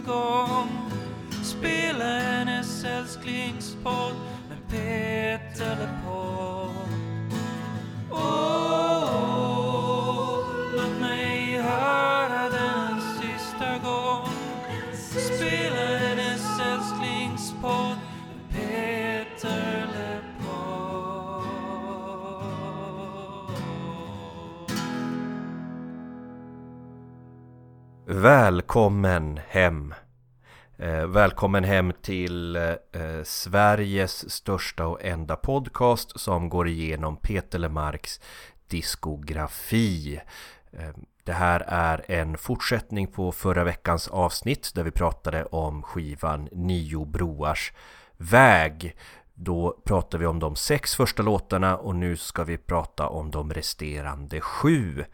gång. Spela hennes älsklingspodd med Peter Välkommen hem! Eh, välkommen hem till eh, Sveriges största och enda podcast som går igenom Peter Lemarks diskografi. Eh, det här är en fortsättning på förra veckans avsnitt där vi pratade om skivan Nio broars väg. Då pratade vi om de sex första låtarna och nu ska vi prata om de resterande sju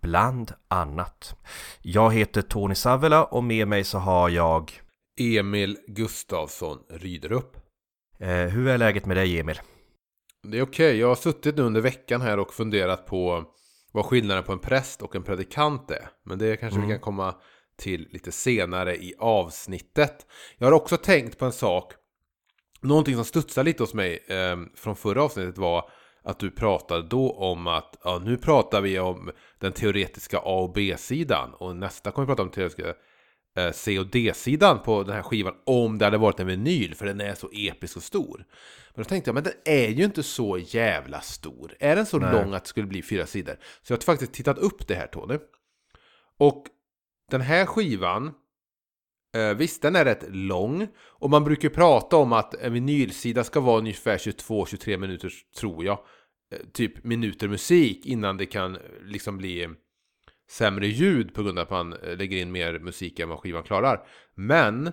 bland annat. Jag heter Tony Savela och med mig så har jag Emil Gustafsson Ryderup. eh, Hur är läget med dig Emil? Det är okej, jag har suttit nu under veckan här och funderat på vad skillnaden på en präst och en predikant är. Men det kanske vi kan komma till lite senare i avsnittet. Jag har också tänkt på en sak. Någonting som studsade lite hos mig eh, från förra avsnittet var att du pratade då om att ja, nu pratar vi om den teoretiska A och B-sidan och nästa kommer vi prata om teoretiska eh, C och D-sidan på den här skivan om det hade varit en vinyl för den är så episk och stor. Men då tänkte jag, men den är ju inte så jävla stor. Är den så Nej. lång att det skulle bli fyra sidor? Så jag har faktiskt tittat upp det här Tony. Och den här skivan, eh, visst den är rätt lång. Och man brukar prata om att en vinylsida ska vara ungefär 22-23 minuter tror jag. Eh, typ minuter musik innan det kan eh, liksom bli sämre ljud på grund av att man eh, lägger in mer musik än vad skivan klarar. Men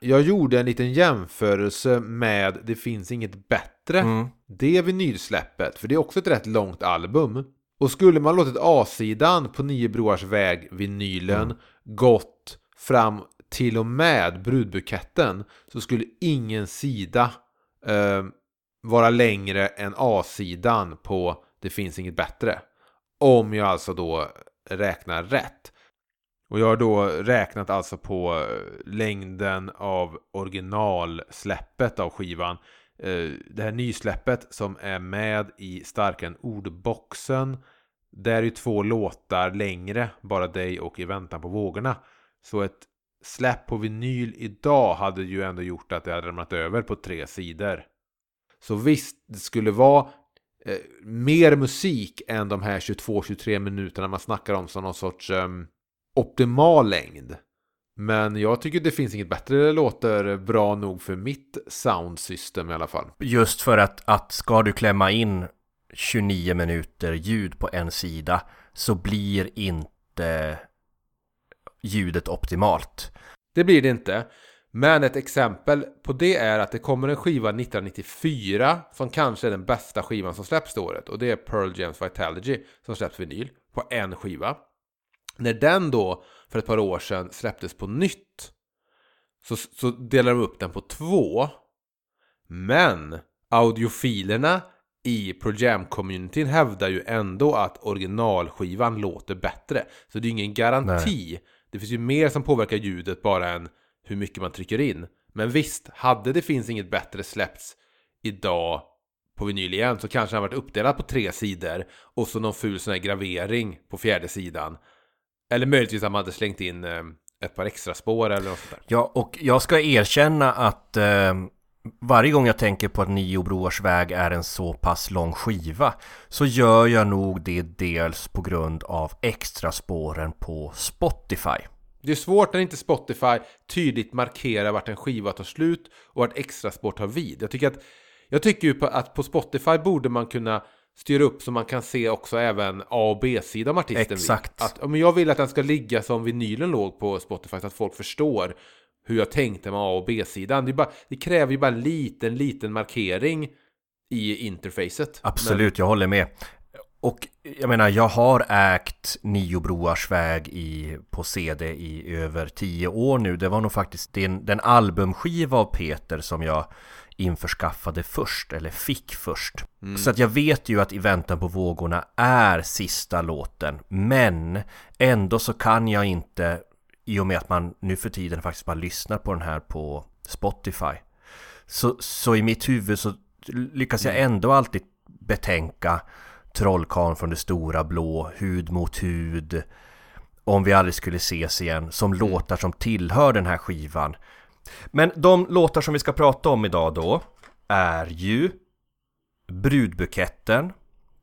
jag gjorde en liten jämförelse med Det finns inget bättre. Mm. Det vinylsläppet, för det är också ett rätt långt album. Och skulle man låtit A-sidan på Nio Broars väg, vinylen, gått fram till och med brudbuketten så skulle ingen sida eh, vara längre än A-sidan på Det finns inget bättre. Om jag alltså då räknar rätt. Och jag har då räknat alltså på eh, längden av originalsläppet av skivan. Eh, det här nysläppet som är med i Starkare ordboxen. Där är ju två låtar längre, Bara dig och I väntan på vågorna. Så ett släpp på vinyl idag hade ju ändå gjort att det hade ramlat över på tre sidor. Så visst, det skulle vara eh, mer musik än de här 22-23 minuterna man snackar om som någon sorts ehm, optimal längd. Men jag tycker det finns inget bättre det låter bra nog för mitt soundsystem i alla fall. Just för att, att ska du klämma in 29 minuter ljud på en sida så blir inte ljudet optimalt. Det blir det inte. Men ett exempel på det är att det kommer en skiva 1994 som kanske är den bästa skivan som släpps det året. Och det är Pearl Jams Vitalogy som släpps vinyl på en skiva. När den då för ett par år sedan släpptes på nytt så, så delar de upp den på två. Men audiofilerna i Pro Jam-communityn hävdar ju ändå att originalskivan låter bättre. Så det är ju ingen garanti. Det finns ju mer som påverkar ljudet bara än hur mycket man trycker in. Men visst, hade det finns inget bättre släppts idag på vinyl igen så kanske han varit uppdelad på tre sidor och så någon ful sån här gravering på fjärde sidan. Eller möjligtvis att man hade slängt in eh, ett par extra spår eller något sånt där. Ja, och jag ska erkänna att eh, varje gång jag tänker på att Nio Broars väg är en så pass lång skiva så gör jag nog det dels på grund av extra spåren på Spotify. Det är svårt när inte Spotify tydligt markerar vart en skiva tar slut och vart extra spår tar vid. Jag tycker att jag tycker ju på, att på Spotify borde man kunna styra upp så man kan se också även A och B-sida om artisten Exakt. Att, men jag vill att den ska ligga som vinylen låg på Spotify så att folk förstår hur jag tänkte med A och B-sidan. Det, bara, det kräver ju bara en liten, liten markering i interfacet. Absolut, jag håller med. Och jag menar, jag har ägt Nio Broars väg i, på CD i över tio år nu. Det var nog faktiskt den, den albumskiva av Peter som jag införskaffade först, eller fick först. Så att jag vet ju att I väntan på vågorna är sista låten, men ändå så kan jag inte i och med att man nu för tiden faktiskt bara lyssnar på den här på Spotify. Så, så i mitt huvud så lyckas jag ändå alltid betänka Trollkarlen från det stora blå, Hud mot hud, Om vi aldrig skulle ses igen, som låtar som tillhör den här skivan. Men de låtar som vi ska prata om idag då är ju Brudbuketten,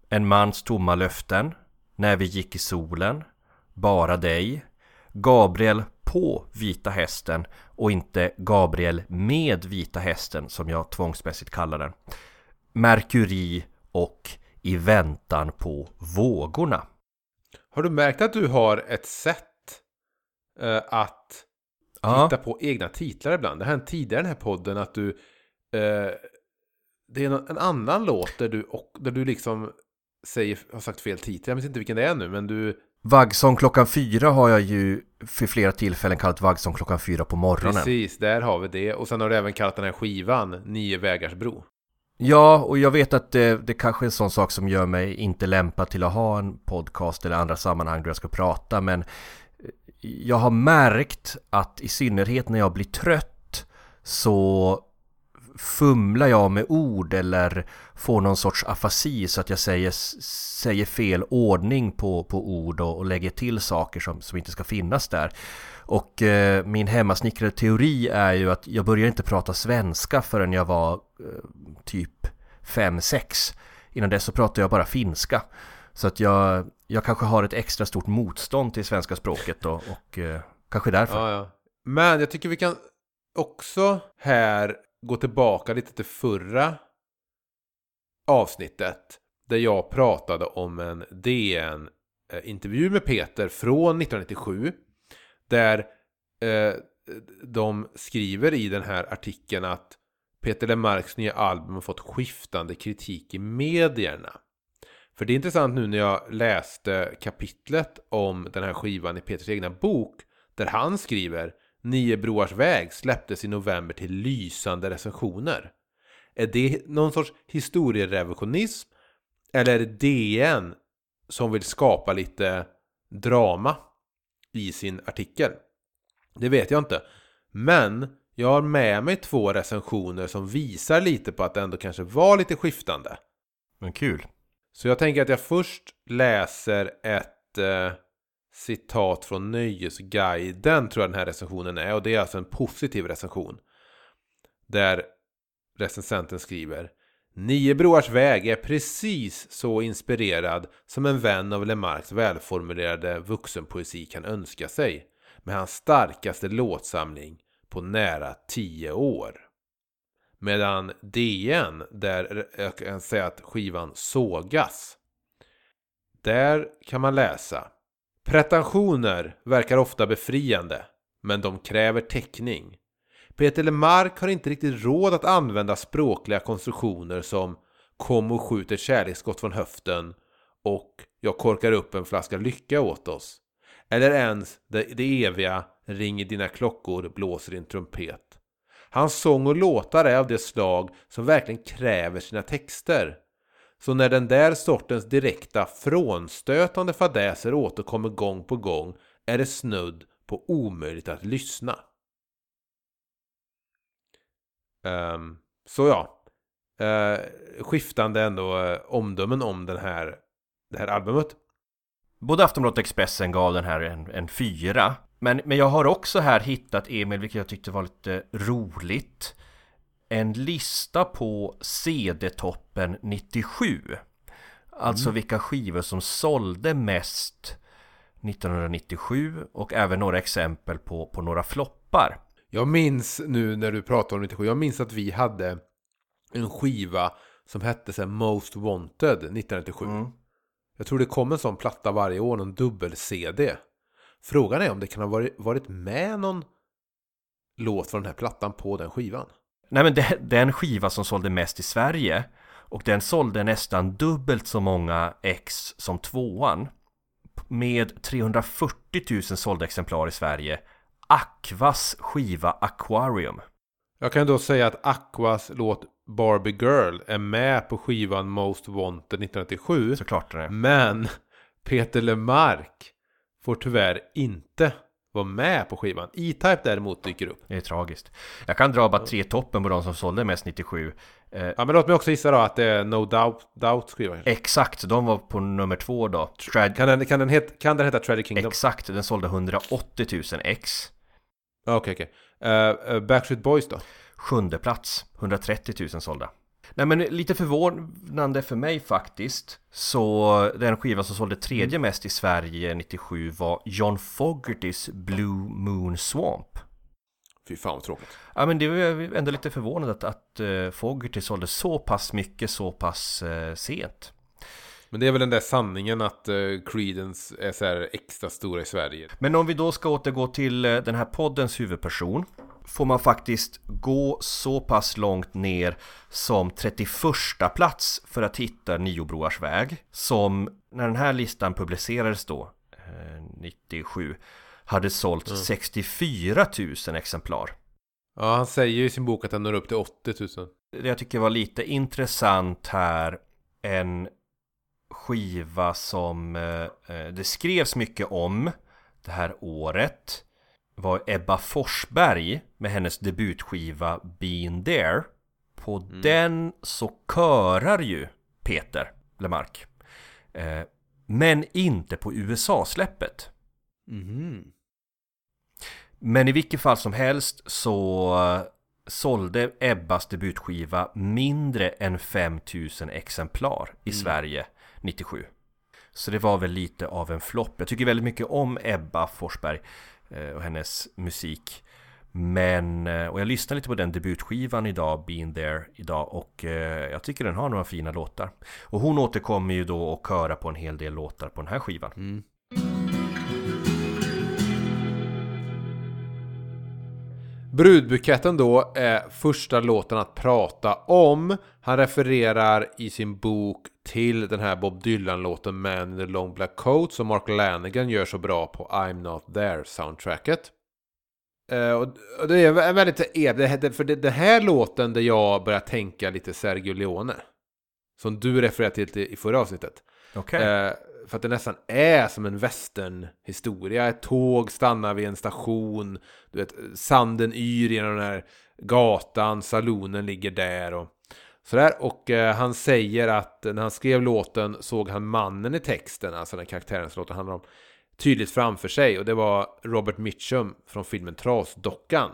En mans tomma löften, När vi gick i solen, Bara dig, Gabriel på Vita Hästen och inte Gabriel med Vita Hästen som jag tvångsmässigt kallar den. Merkuri och I väntan på vågorna. Har du märkt att du har ett sätt eh, att Ja, hitta på egna titlar ibland? Det har hänt tidigare i den här podden att du... Eh, det är en annan låt där du, och, där du liksom säger, har sagt fel titel. Jag minns inte vilken det är nu, men du... Vaggsång klockan fyra har jag ju för flera tillfällen kallat Vaggsång klockan fyra på morgonen. Precis, där har vi det. Och sen har du även kallat den här skivan Nio vägars bro. Ja, och jag vet att det, det kanske är en sån sak som gör mig inte lämpad till att ha en podcast eller andra sammanhang där jag ska prata, men eh, jag har märkt att i synnerhet när jag blir trött så fumlar jag med ord eller får någon sorts afasi så att jag säger, säger fel ordning på, på ord och, och lägger till saker som, som inte ska finnas där. Och eh, min hemmasnickrade teori är ju att jag började inte prata svenska förrän jag var eh, typ 5-6. Innan dess så pratade jag bara finska. Så att jag, jag kanske har ett extra stort motstånd till svenska språket då, och eh, kanske därför. Ja, ja. Men jag tycker vi kan också här gå tillbaka lite till förra avsnittet. Där jag pratade om en DN-intervju med Peter från 1997. Där eh, de skriver i den här artikeln att Peter Lemarks nya album har fått skiftande kritik i medierna. För det är intressant nu när jag läste kapitlet om den här skivan i Peters egna bok. Där han skriver Nio broars väg släpptes i november till lysande recensioner. Är det någon sorts historierevisionism? Eller är det DN som vill skapa lite drama i sin artikel? Det vet jag inte. Men jag har med mig två recensioner som visar lite på att det ändå kanske var lite skiftande. Men kul. Så jag tänker att jag först läser ett eh, citat från Nöjesguiden, tror jag den här recensionen är. Och det är alltså en positiv recension. Där recensenten skriver Nio broars väg är precis så inspirerad som en vän av Lemarks välformulerade vuxenpoesi kan önska sig. Med hans starkaste låtsamling på nära tio år. Medan DN, där jag kan säga att skivan sågas. Där kan man läsa. Pretensioner verkar ofta befriande, men de kräver täckning. Peter Lemark har inte riktigt råd att använda språkliga konstruktioner som Kom och skjut ett kärleksskott från höften och Jag korkar upp en flaska lycka åt oss. Eller ens det, det eviga Ring i dina klockor, blåser din trumpet. Hans sång och låtar är av det slag som verkligen kräver sina texter. Så när den där sortens direkta frånstötande fadäser återkommer gång på gång är det snudd på omöjligt att lyssna. Um, så ja, uh, skiftande ändå uh, omdömen om den här, det här albumet. Både Aftonbladet och Expressen gav den här en, en fyra. Men, men jag har också här hittat, Emil, vilket jag tyckte var lite roligt. En lista på CD-toppen 97. Alltså vilka skivor som sålde mest 1997 och även några exempel på, på några floppar. Jag minns nu när du pratar om 97, jag minns att vi hade en skiva som hette så Most Wanted 1997. Mm. Jag tror det kom en sån platta varje år, någon dubbel-CD. Frågan är om det kan ha varit, varit med någon låt från den här plattan på den skivan. Nej men det, den skiva som sålde mest i Sverige och den sålde nästan dubbelt så många ex som tvåan. Med 340 000 sålda exemplar i Sverige. Aquas skiva Aquarium. Jag kan då säga att Aquas låt Barbie Girl är med på skivan Most Wanted 1997. såklart den är Men Peter Lemark får tyvärr inte vara med på skivan. E-Type däremot dyker upp. Det är tragiskt. Jag kan dra bara tre toppen på de som sålde mest 97. Eh, Ja, men låt mig också gissa då att det är No Doubt, Doubt skiva. exakt, de var på nummer två då. Trad- Kan den, kan den, het, kan den heta Tragic Kingdom? exakt, den sålde 180 000 ex. Okej, okej. Eh, eh, Backstreet Boys då? Sjunde plats, 130 000 sålda. Nej men lite förvånande för mig faktiskt Så den skiva som sålde tredje mest i Sverige 97 var John Fogertys Blue Moon Swamp Fy fan vad tråkigt. Ja men det var ändå lite förvånad att, att uh, Fogerty sålde så pass mycket så pass eh, sent Men det är väl den där sanningen att uh, Creedence är så här extra stora i Sverige. Men om vi då ska återgå till eh, den här poddens huvudperson Får man faktiskt gå så pass långt ner som 31 plats för att hitta Niobroars väg Som när den här listan publicerades då, eh, 97 Hade sålt 64 000 exemplar. Ja, han säger ju i sin bok att den når upp till 80 000. Det jag tycker var lite intressant här En skiva som eh, eh, det skrevs mycket om det här året var Ebba Forsberg med hennes debutskiva Been There På den så körar ju Peter Lemark eh, Men inte på USA-släppet Mhm. Men i vilket fall som helst så eh, sålde Ebbas debutskiva mindre än 5000 exemplar i Sverige 97. Så det var väl lite av en flopp. Jag tycker väldigt mycket om Ebba Forsberg och hennes musik. Men, eh, och jag lyssnade lite på den debutskivan idag, Been There idag och eh, jag tycker den har några fina låtar. Och hon återkommer ju då och köra på en hel del låtar på den här skivan. Mm. Brudbuketten då är första låten att prata om. Han refererar i sin bok till den här Bob Dylan-låten Man in the long black coat som Mark Lanigan gör så bra på I'm not there soundtracket. Eh, och det är vä- väldigt för den här låten där jag börjar tänka lite Sergio Leone. Som du refererade till i förra avsnittet. Okej. Eh, för att det nästan är som en westernhistoria. Ett tåg stannar vid en station. Du vet, sanden yr genom den här gatan. Salonen ligger där och sådär. Och eh, han säger att när han skrev låten såg han mannen i texten, alltså den karaktären som låten handlar om, tydligt framför sig. Och det var Robert Mitchum från filmen Trasdockan.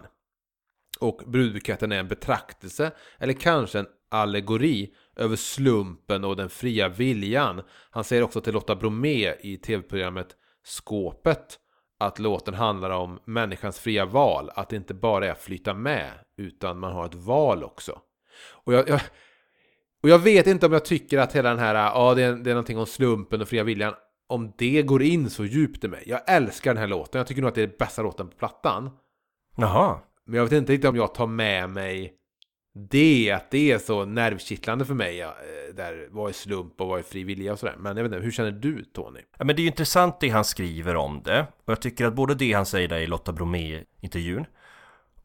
Och brudbuketten är en betraktelse, eller kanske en allegori, över slumpen och den fria viljan. Han säger också till Lotta Bromé i tv-programmet Skåpet att låten handlar om människans fria val, att det inte bara är att flytta med, utan man har ett val också. Och jag, jag, och jag vet inte om jag tycker att hela den här, ja det är, det är någonting om slumpen och fria viljan, om det går in så djupt i mig. Jag älskar den här låten, jag tycker nog att det är bästa låten på plattan. Jaha. Men jag vet inte riktigt om jag tar med mig det, att det är så nervkittlande för mig. Ja, eh, där, vad är slump och vad är fri vilja och sådär. Men jag vet inte, hur känner du Tony? Ja, men det är ju intressant det han skriver om det. Och jag tycker att både det han säger där i Lotta Bromé-intervjun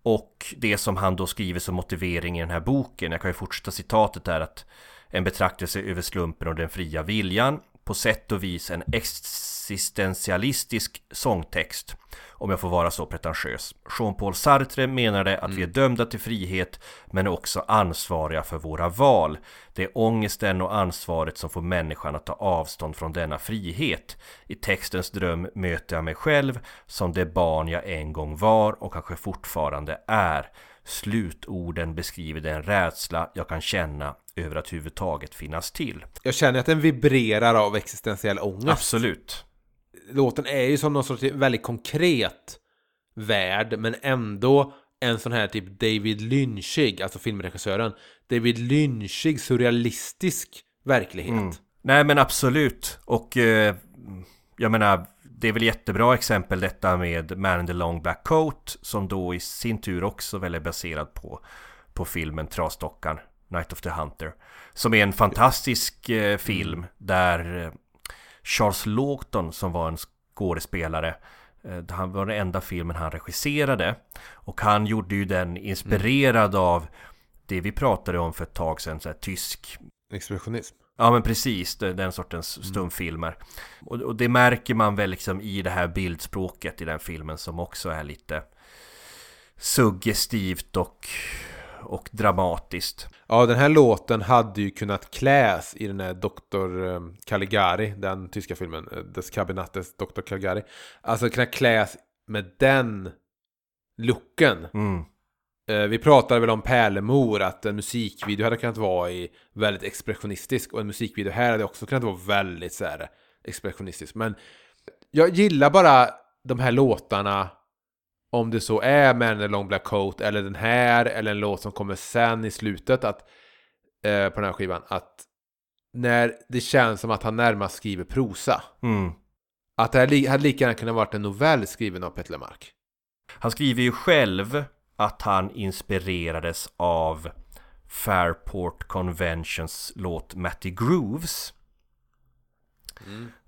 och det som han då skriver som motivering i den här boken. Jag kan ju fortsätta citatet där att en betraktelse över slumpen och den fria viljan på sätt och vis en existentialistisk sångtext om jag får vara så pretentiös. Jean-Paul Sartre menade att vi är dömda till frihet men också ansvariga för våra val. Det är ångesten och ansvaret som får människan att ta avstånd från denna frihet. I textens dröm möter jag mig själv som det barn jag en gång var och kanske fortfarande är. Slutorden beskriver den rädsla jag kan känna över att överhuvudtaget finnas till. Jag känner att den vibrerar av existentiell ångest. Absolut. Låten är ju som någon sorts väldigt konkret värld, men ändå en sån här typ David Lynchig, alltså filmregissören, David Lynchig surrealistisk verklighet. Mm. Nej men absolut. Och eh, jag menar, det är väl jättebra exempel detta med Man in the long black coat som då i sin tur också väl är baserad på, på filmen Trasdockan, Night of the Hunter. Som är en fantastisk eh, film där eh, Charles Lawton som var en skådespelare eh, han var den enda filmen han regisserade Och han gjorde ju den inspirerad av Det vi pratade om för ett tag sedan, så här, tysk Expressionism. Ja men precis, den sortens stumfilmer. Och, och det märker man väl liksom i det här bildspråket i den filmen som också är lite suggestivt och, och dramatiskt. Ja, den här låten hade ju kunnat kläs i den här Dr. eh, Caligari, den tyska filmen, eh, Des Kabinattes Dr. Caligari. Alltså kunna kläs med den looken. Mm. Eh, Vi pratade väl om Pärlemor, att en musikvideo hade kunnat vara i väldigt expressionistisk och en musikvideo här hade också kunnat vara väldigt så här expressionistisk. Men jag gillar bara de här låtarna om det så är Man in long black coat eller den här eller en låt som kommer sen i slutet att, eh, på den här skivan att när det känns som att han närmast skriver prosa. Mm. Att det här hade lika gärna kunnat varit en novell skriven av Petter Lemark. Han skriver ju själv att han inspirerades av Fairport Conventions låt Matty Grooves.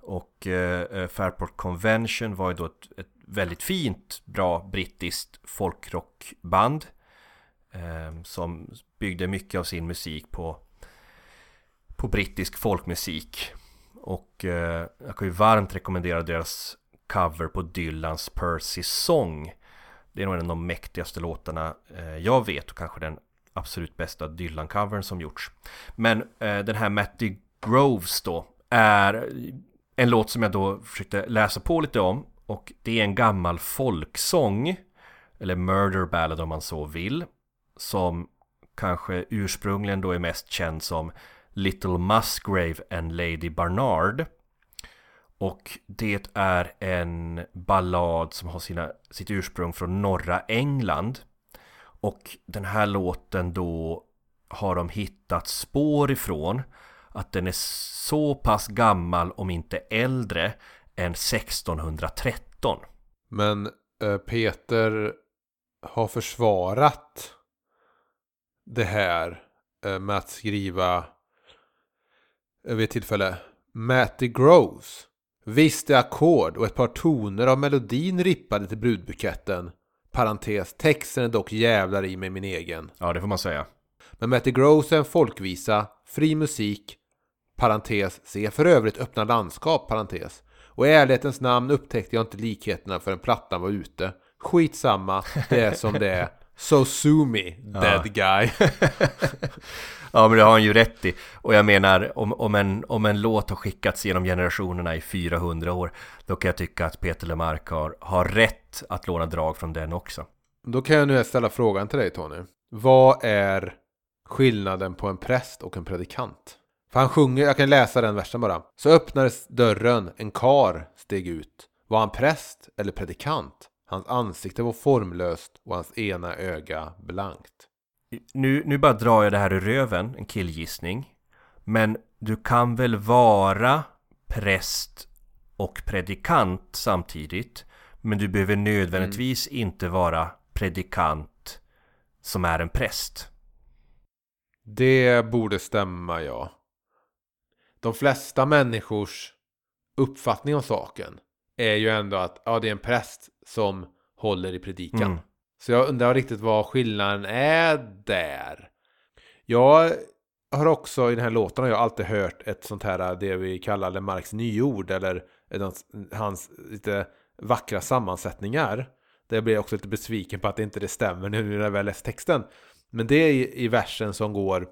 Och eh, Fairport Convention var ju då ett, ett väldigt fint, bra brittiskt folkrockband. Eh, som byggde mycket av sin musik på, på brittisk folkmusik. Och eh, jag kan ju varmt rekommendera deras cover på Dylans Percy Song. Det är nog en av de mäktigaste låtarna eh, jag vet och kanske den absolut bästa Dylan-covern som gjorts. Men eh, den här Matty Groves då är en låt som jag då försökte läsa på lite om och det är en gammal folksång eller murder ballad om man så vill som kanske ursprungligen då är mest känd som Little Musgrave and Lady Barnard och det är en ballad som har sina, sitt ursprung från norra England. Och den här låten då har de hittat spår ifrån att den är så pass gammal, om inte äldre, än 1613. Men eh, Peter har försvarat det här eh, med att skriva eh, vid ett tillfälle Matty Groves. Visst är ackord och ett par toner av melodin rippade till brudbuketten. Parentes, texten är dock jävlar i mig min egen. Ja, det får man säga. Men Matty Groves är en folkvisa, fri musik, parentes, se för övrigt öppna landskap, parentes. Och i ärlighetens namn upptäckte jag inte likheterna förrän plattan var ute. Skitsamma, det är som det är. So sue me, dead guy. Ja men det har han ju rätt i. Och jag menar om, om, en, om en låt har skickats genom generationerna i 400 år Då kan jag tycka att Peter Lemark har, har rätt att låna drag från den också. Då kan jag nu ställa frågan till dig Tony. Vad är skillnaden på en präst och en predikant? För han sjunger, jag kan läsa den versen bara. Så öppnades dörren, en kar steg ut. Var han präst eller predikant? Hans ansikte var formlöst och hans ena öga blankt. Nu, nu bara drar jag det här ur röven, en killgissning. Men du kan väl vara präst och predikant samtidigt. Men du behöver nödvändigtvis inte vara predikant som är en präst. Det borde stämma, ja. De flesta människors uppfattning om saken är ju ändå att ja, det är en präst som håller i predikan. Mm. Så jag undrar riktigt vad skillnaden är där. Jag har också i den här låten har jag alltid hört ett sånt här det vi kallar Lemarks nyord eller hans, lite vackra sammansättningar. Där jag blir också lite besviken på att det inte det stämmer nu när jag väl läst texten. Men det är i versen som går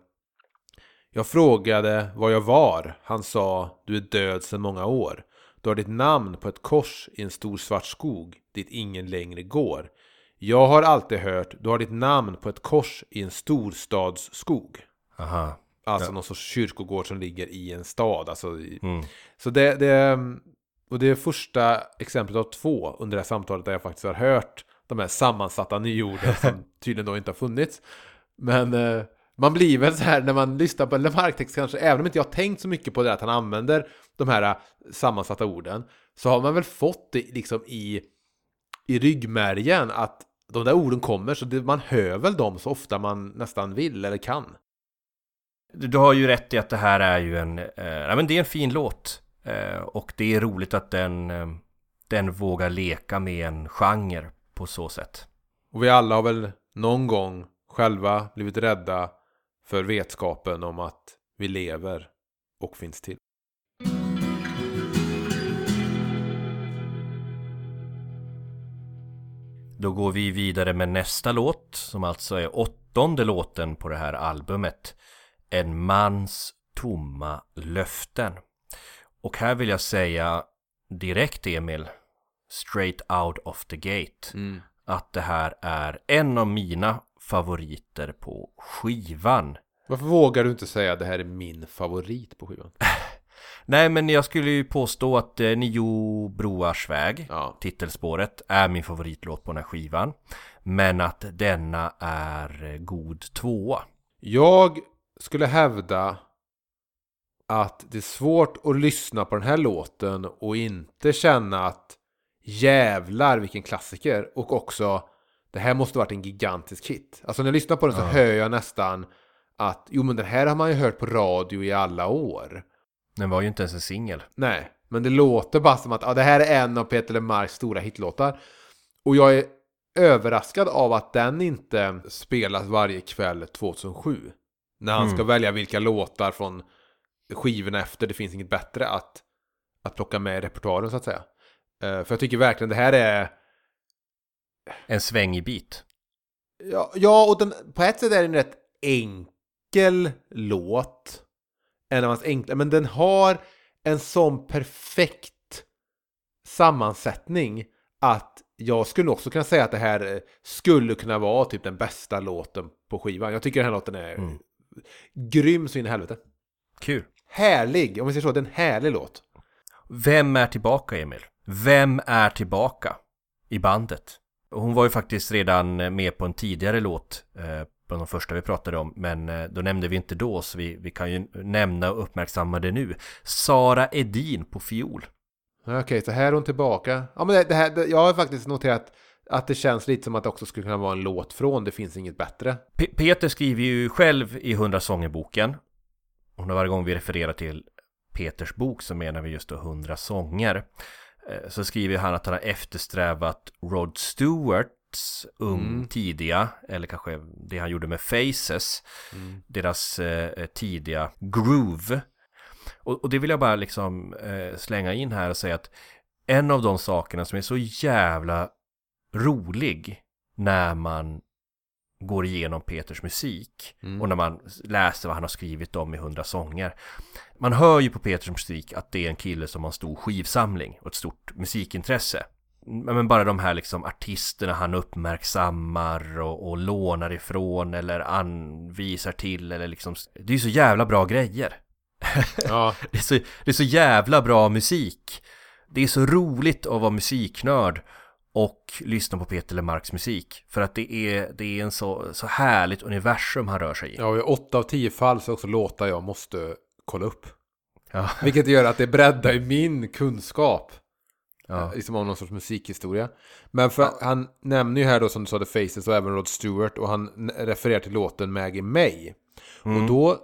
Jag frågade var jag var. Han sa du är död sedan många år. Du har ditt namn på ett kors i en stor svart skog dit ingen längre går. Jag har alltid hört du har ditt namn på ett kors i en storstadsskog. Aha. Alltså någon sorts kyrkogård som ligger i en stad. Alltså Mm. så det, det, och det är första exemplet av två under det här samtalet där jag faktiskt har hört de här sammansatta nyorden som tydligen då inte har funnits. Men eh, man blir väl så här när man lyssnar på Lemark-text kanske, även om inte jag har tänkt så mycket på det att han använder de här eh, sammansatta orden, så har man väl fått det liksom i, i ryggmärgen att de där orden kommer, så det, man hör väl dem så ofta man nästan vill eller kan. Du, du har ju rätt i att det här är ju en, eh, ja, men det är en fin låt. Eh, och det är roligt att den, eh, den vågar leka med en genre på så sätt. Och vi alla har väl någon gång själva blivit rädda för vetskapen om att vi lever och finns till. Då går vi vidare med nästa låt som alltså är åttonde låten på det här albumet. En mans tomma löften. Och här vill jag säga direkt Emil, straight out of the gate, Mm. att det här är en av mina favoriter på skivan. Varför vågar du inte säga att det här är min favorit på skivan? Nej men jag skulle ju påstå att eh, Nio broars väg, Ja. titelspåret, är min favoritlåt på den här skivan. Men att denna är eh, god tvåa. Jag skulle hävda att det är svårt att lyssna på den här låten och inte känna att jävlar vilken klassiker och också det här måste varit en gigantisk hit. Alltså när jag lyssnar på den så Ja. hör jag nästan att jo men den här har man ju hört på radio i alla år. Den var ju inte ens en singel. Nej, men det låter bara som att ja, det här är en av Peter LeMarcs stora hitlåtar. Och jag är överraskad av att den inte spelas varje kväll 2007. När han Mm. ska välja vilka låtar från skivorna efter Det finns inget bättre att, att plocka med i repertoaren så att säga. Eh, för jag tycker verkligen det här är... En svängig bit. Ja, ja och den, på ett sätt är det en rätt enkel låt. En av hans enkla, men den har en sån perfekt sammansättning att jag skulle också kunna säga att det här eh, skulle kunna vara typ den bästa låten på skivan. Jag tycker den här låten är Mm. grym så in i helvete. Kul. Härlig, om vi säger så, det är en härlig låt. Vem är tillbaka Emil? Vem är tillbaka i bandet? Hon var ju faktiskt redan eh, med på en tidigare låt eh, på de första vi pratade om men eh, då nämnde vi inte då så vi, vi kan ju nämna och uppmärksamma det nu. Sara Edin på fiol. Okej, så här är hon tillbaka. Ja, men det, det här, det, jag har faktiskt noterat att det känns lite som att det också skulle kunna vara en låt från Det finns inget bättre. P- Peter skriver ju själv i 100 sånger-boken och varje gång vi refererar till Peters bok så menar vi just då 100 sånger. Eh, Så skriver han att han har eftersträvat Rod Stewarts ung Mm. tidiga, eller kanske det han gjorde med Faces, Mm. deras eh, tidiga groove. Och, och det vill jag bara liksom eh, slänga in här och säga att en av de sakerna som är så jävla rolig när man går igenom Peters musik Mm. och när man läser vad han har skrivit om i hundra sånger. Man hör ju på Peters musik att det är en kille som har en stor skivsamling och ett stort musikintresse. Men bara de här liksom artisterna han uppmärksammar och, och lånar ifrån eller anvisar till eller liksom Det är ju så jävla bra grejer. Ja, Det är, så, det är så jävla bra musik. Det är så roligt att vara musiknörd och lyssna på Peter Lemarks musik. För att det är, det är en så, så härligt universum han rör sig i. ja i åtta av tio fall så är också låtar jag måste kolla upp. Ja. Vilket gör att det breddar min kunskap. Ja. Liksom om någon sorts musikhistoria. Men för han nämner ju här då som du sa The Faces och även Rod Stewart och han refererar till låten Maggie May. Mm. Och då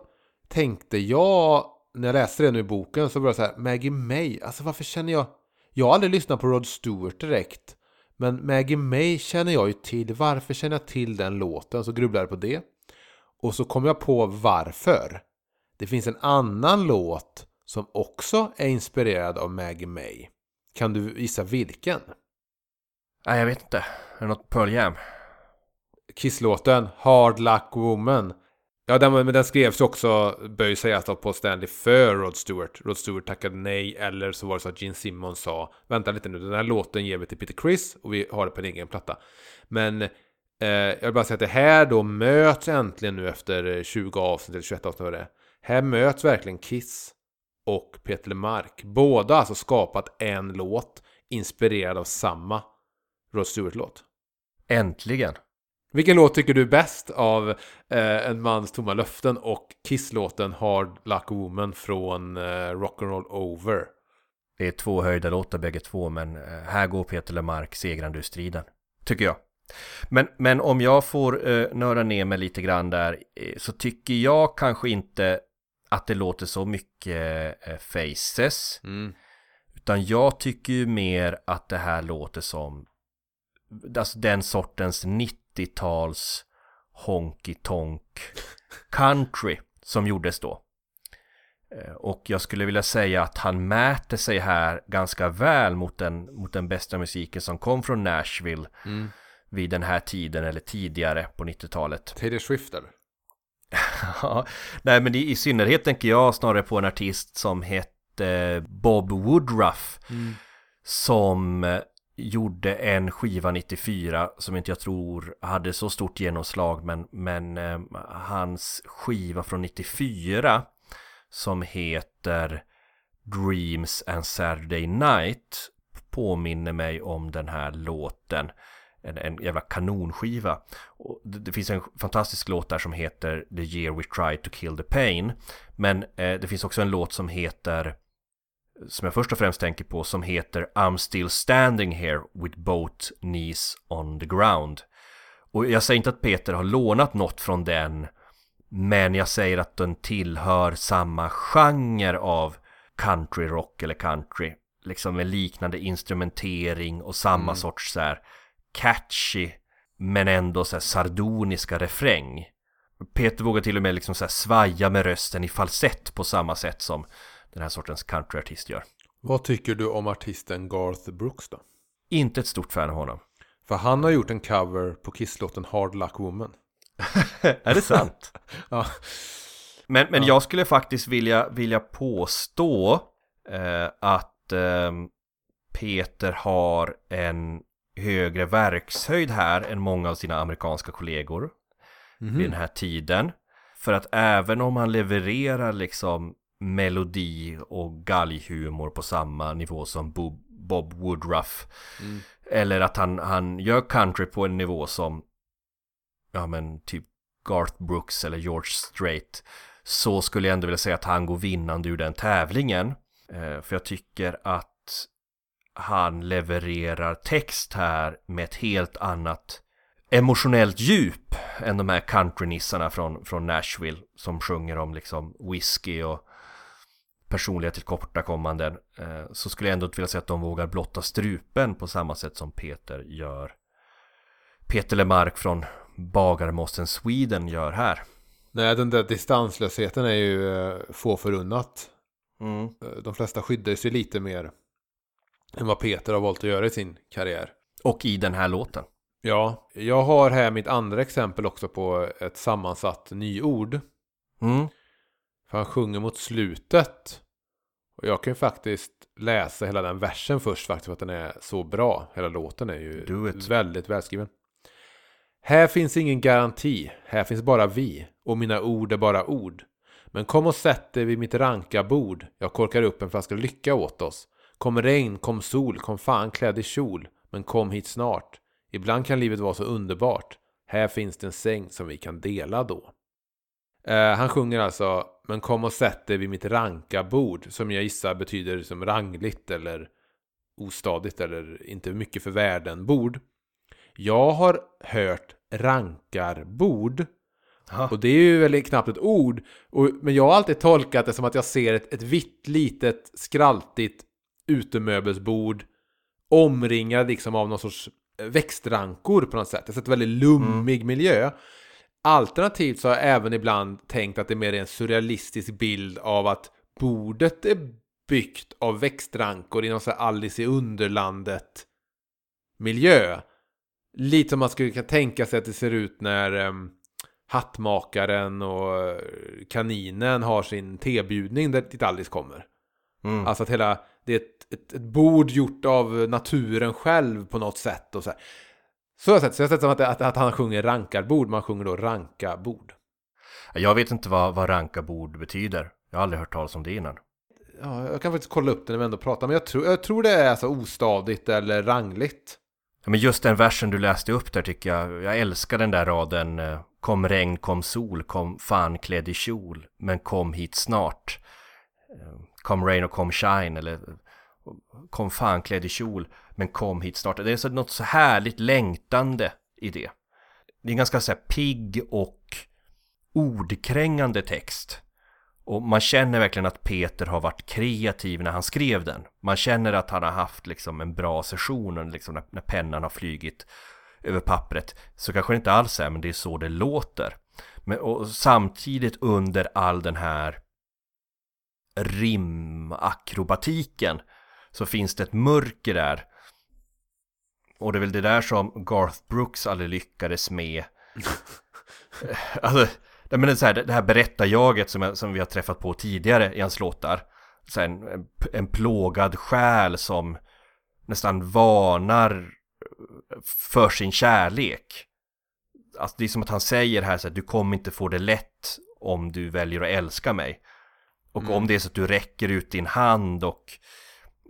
tänkte jag, när jag läste det nu i boken så var det så här, Maggie May, alltså varför känner jag, jag har aldrig lyssnat på Rod Stewart direkt. Men Maggie May känner jag ju till, varför känner jag till den låten? Så grubblade jag på det. Och så kom jag på varför. Det finns en annan låt som också är inspirerad av Maggie May. Kan du gissa vilken? Nej, jag vet inte. Är det något Pearl Jam? Kisslåten Hard Luck Woman. Ja, den, men den skrevs ju också, bör ju sägas, på Stanley för Rod Stewart. Rod Stewart tackade nej, eller så var det så att Gene Simmons sa Vänta lite nu, den här låten ger vi till Peter Criss och vi har det på en egen platta. Men eh, jag vill bara säga att det här då möts äntligen nu efter eh, 20 avsnitt eller 21 avsnitt det är. Här möts verkligen Kiss och Peter LeMarc. Båda har alltså skapat en låt inspirerad av samma Rod Stewart-låt. Äntligen! Vilken låt tycker du är bäst av eh, En mans tomma löften och Kiss-låten Hard Luck Woman från eh, Rock'n'Roll Over? Det är två höjda låtar bägge två, men eh, här går Peter Lemark segrande ur striden. Tycker jag. Men, men om jag får eh, nörda ner mig lite grann där, eh, så tycker jag kanske inte att det låter så mycket eh, Faces. Mm. Utan jag tycker ju mer att det här låter som alltså den sortens 90-tals honky tonk country som gjordes då. Och jag skulle vilja säga att han mäter sig här ganska väl mot den, mot den bästa musiken som kom från Nashville Mm. vid den här tiden eller tidigare på 90-talet. Taylor Swift eller? Ja, Nej men i, i synnerhet tänker jag snarare på en artist som hette Bob Woodruff som gjorde en skiva 94 som inte jag tror hade så stort genomslag men, men eh, hans skiva från 94 som heter Dreams and Saturday Night påminner mig om den här låten en, en jävla kanonskiva. Och det, det finns en fantastisk låt där som heter The Year We Tried To Kill The Pain. Men eh, det finns också en låt som heter som jag först och främst tänker på som heter I'm still standing here with both knees on the ground. Och jag säger inte att Peter har lånat något från den men jag säger att den tillhör samma genre av country rock eller country. Liksom med liknande instrumentering och samma sorts så här catchy men ändå så här sardoniska refräng. Peter vågar till och med liksom så här svaja med rösten i falsett på samma sätt som den här sortens countryartist gör. Vad tycker du om artisten Garth Brooks då? Inte ett stort fan av honom. För han har gjort en cover på Kiss-låten Hard Luck Woman. Är det sant? Ja. Men, men jag skulle faktiskt vilja, vilja påstå eh, att eh, Peter har en högre verkshöjd här än många av sina amerikanska kollegor vid den här tiden. För att även om han levererar liksom melodi och galghumor på samma nivå som Bob, Bob Woodruff. Eller att han, han gör country på en nivå som ja men typ Garth Brooks eller George Strait. Så skulle jag ändå vilja säga att han går vinnande ur den tävlingen. Eh, för jag tycker att han levererar text här med ett helt annat emotionellt djup än de här countrynissarna från, från Nashville som sjunger om liksom whisky och personliga tillkortakommanden eh, så skulle jag ändå inte vilja säga att de vågar blotta strupen på samma sätt som Peter gör Peter Lemark från Bagarmossen Sweden gör här. Nej, den där distanslösheten är ju eh, få förunnat. Mm. Eh, De flesta skyddar sig lite mer än vad Peter har valt att göra i sin karriär. Och i den här låten. Ja, jag har här mitt andra exempel också på ett sammansatt nyord. Mm. För han sjunger mot slutet. Och jag kan ju faktiskt läsa hela den versen först faktiskt för att den är så bra. Hela låten är ju väldigt välskriven. Här finns ingen garanti, här finns bara vi. Och mina ord är bara ord. Men kom och sätt dig vid mitt ranka bord. Jag korkar upp en flaska lycka åt oss. Kom regn, kom sol, kom fan klädd i kjol. Men kom hit snart. Ibland kan livet vara så underbart. Här finns det en säng som vi kan dela då. Eh, han sjunger alltså Men kom och sätt dig vid mitt ranka bord Som jag gissar betyder som rangligt eller ostadigt eller inte mycket för världen bord. Jag har hört rankarbord och det är ju väl knappt ett ord. Och, men jag har alltid tolkat det som att jag ser ett, ett vitt litet skraltigt utemöbelsbord omringad liksom av någon sorts växtrankor på något sätt. Jag har sett väldigt lummig miljö. Alternativt så har jag även ibland tänkt att det är mer en surrealistisk bild av att bordet är byggt av växtrankor i någon sån här Alice i Underlandet miljö. Lite som man skulle kunna tänka sig att det ser ut när um, hattmakaren och eh, kaninen har sin tebjudning där dit Alice kommer. Mm. Alltså att hela, det är ett, ett, ett bord gjort av naturen själv på något sätt. Och så, här. Så har jag sett, så jag har sett som att, att, att han sjunger rankarbord, man sjunger då rankabord. Jag vet inte vad, vad rankabord betyder. Jag har aldrig hört talas om det innan. Ja, jag kan faktiskt kolla upp det när vi ändå pratar, men jag tror, jag tror det är alltså ostadigt eller rangligt. Ja, men just den versen du läste upp där tycker jag, jag älskar den där raden eh, Kom regn, kom sol, kom fan klädd i kjol, men kom hit snart. Eh, Kom rain och kom shine, eller Kom fan klädd i kjol, men kom hit snart. Det är så, något så härligt längtande i det. Det är en ganska så här pigg och ordkrängande text. Och man känner verkligen att Peter har varit kreativ när han skrev den. Man känner att han har haft liksom en bra session och liksom när, när pennan har flygit över pappret. Så kanske det inte alls är, men det är så det låter. Men, och samtidigt under all den här rimakrobatiken så finns det ett mörker där. Och det är väl det där som Garth Brooks aldrig lyckades med. alltså, men det, så här, det här berättarjaget som, som vi har träffat på tidigare i hans låtar. Så här, en, en plågad själ som nästan varnar för sin kärlek. Alltså det är som att han säger här så att du kommer inte få det lätt om du väljer att älska mig. Och mm. om det är så att du räcker ut din hand och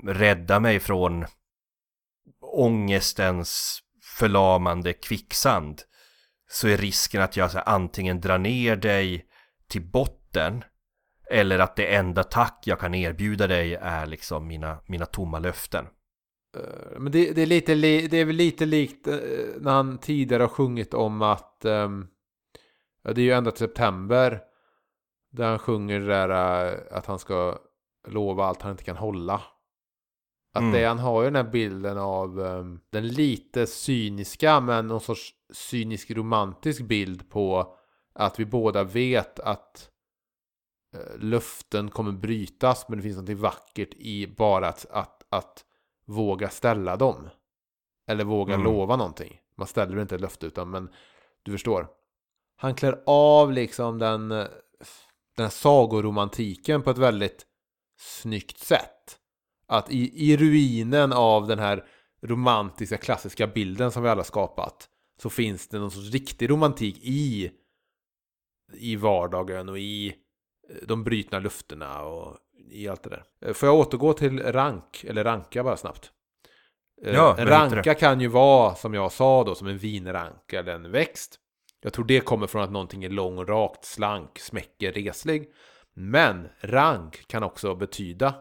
räddar mig från ångestens förlamande kvicksand så är risken att jag så här, antingen drar ner dig till botten eller att det enda tack jag kan erbjuda dig är liksom mina, mina tomma löften. Eh, men det, det, är lite, det är väl lite likt eh, när han tidigare har sjungit om att um, ja, det är ju ända till september där han sjunger där uh, att han ska lova allt han inte kan hålla. Att mm. det, han har ju den här bilden av um, den lite cyniska men någon sorts cynisk romantisk bild på att vi båda vet att uh, löften kommer brytas men det finns något vackert i bara att, att, att våga ställa dem. Eller våga mm. lova någonting. Man ställer inte ett löfte utan men du förstår. Han klär av liksom den, den här sagoromantiken på ett väldigt snyggt sätt. Att i, i ruinen av den här romantiska klassiska bilden som vi alla skapat så finns det någon sorts riktig romantik i i vardagen och i de brytna lufterna och i allt det där. Eh, får jag återgå till rank, eller ranka bara snabbt? Eh, ja, en ranka kan ju vara, som jag sa då, som en vinranka eller en växt. Jag tror det kommer från att någonting är lång, rakt, slank, smäcker, reslig. Men rank kan också betyda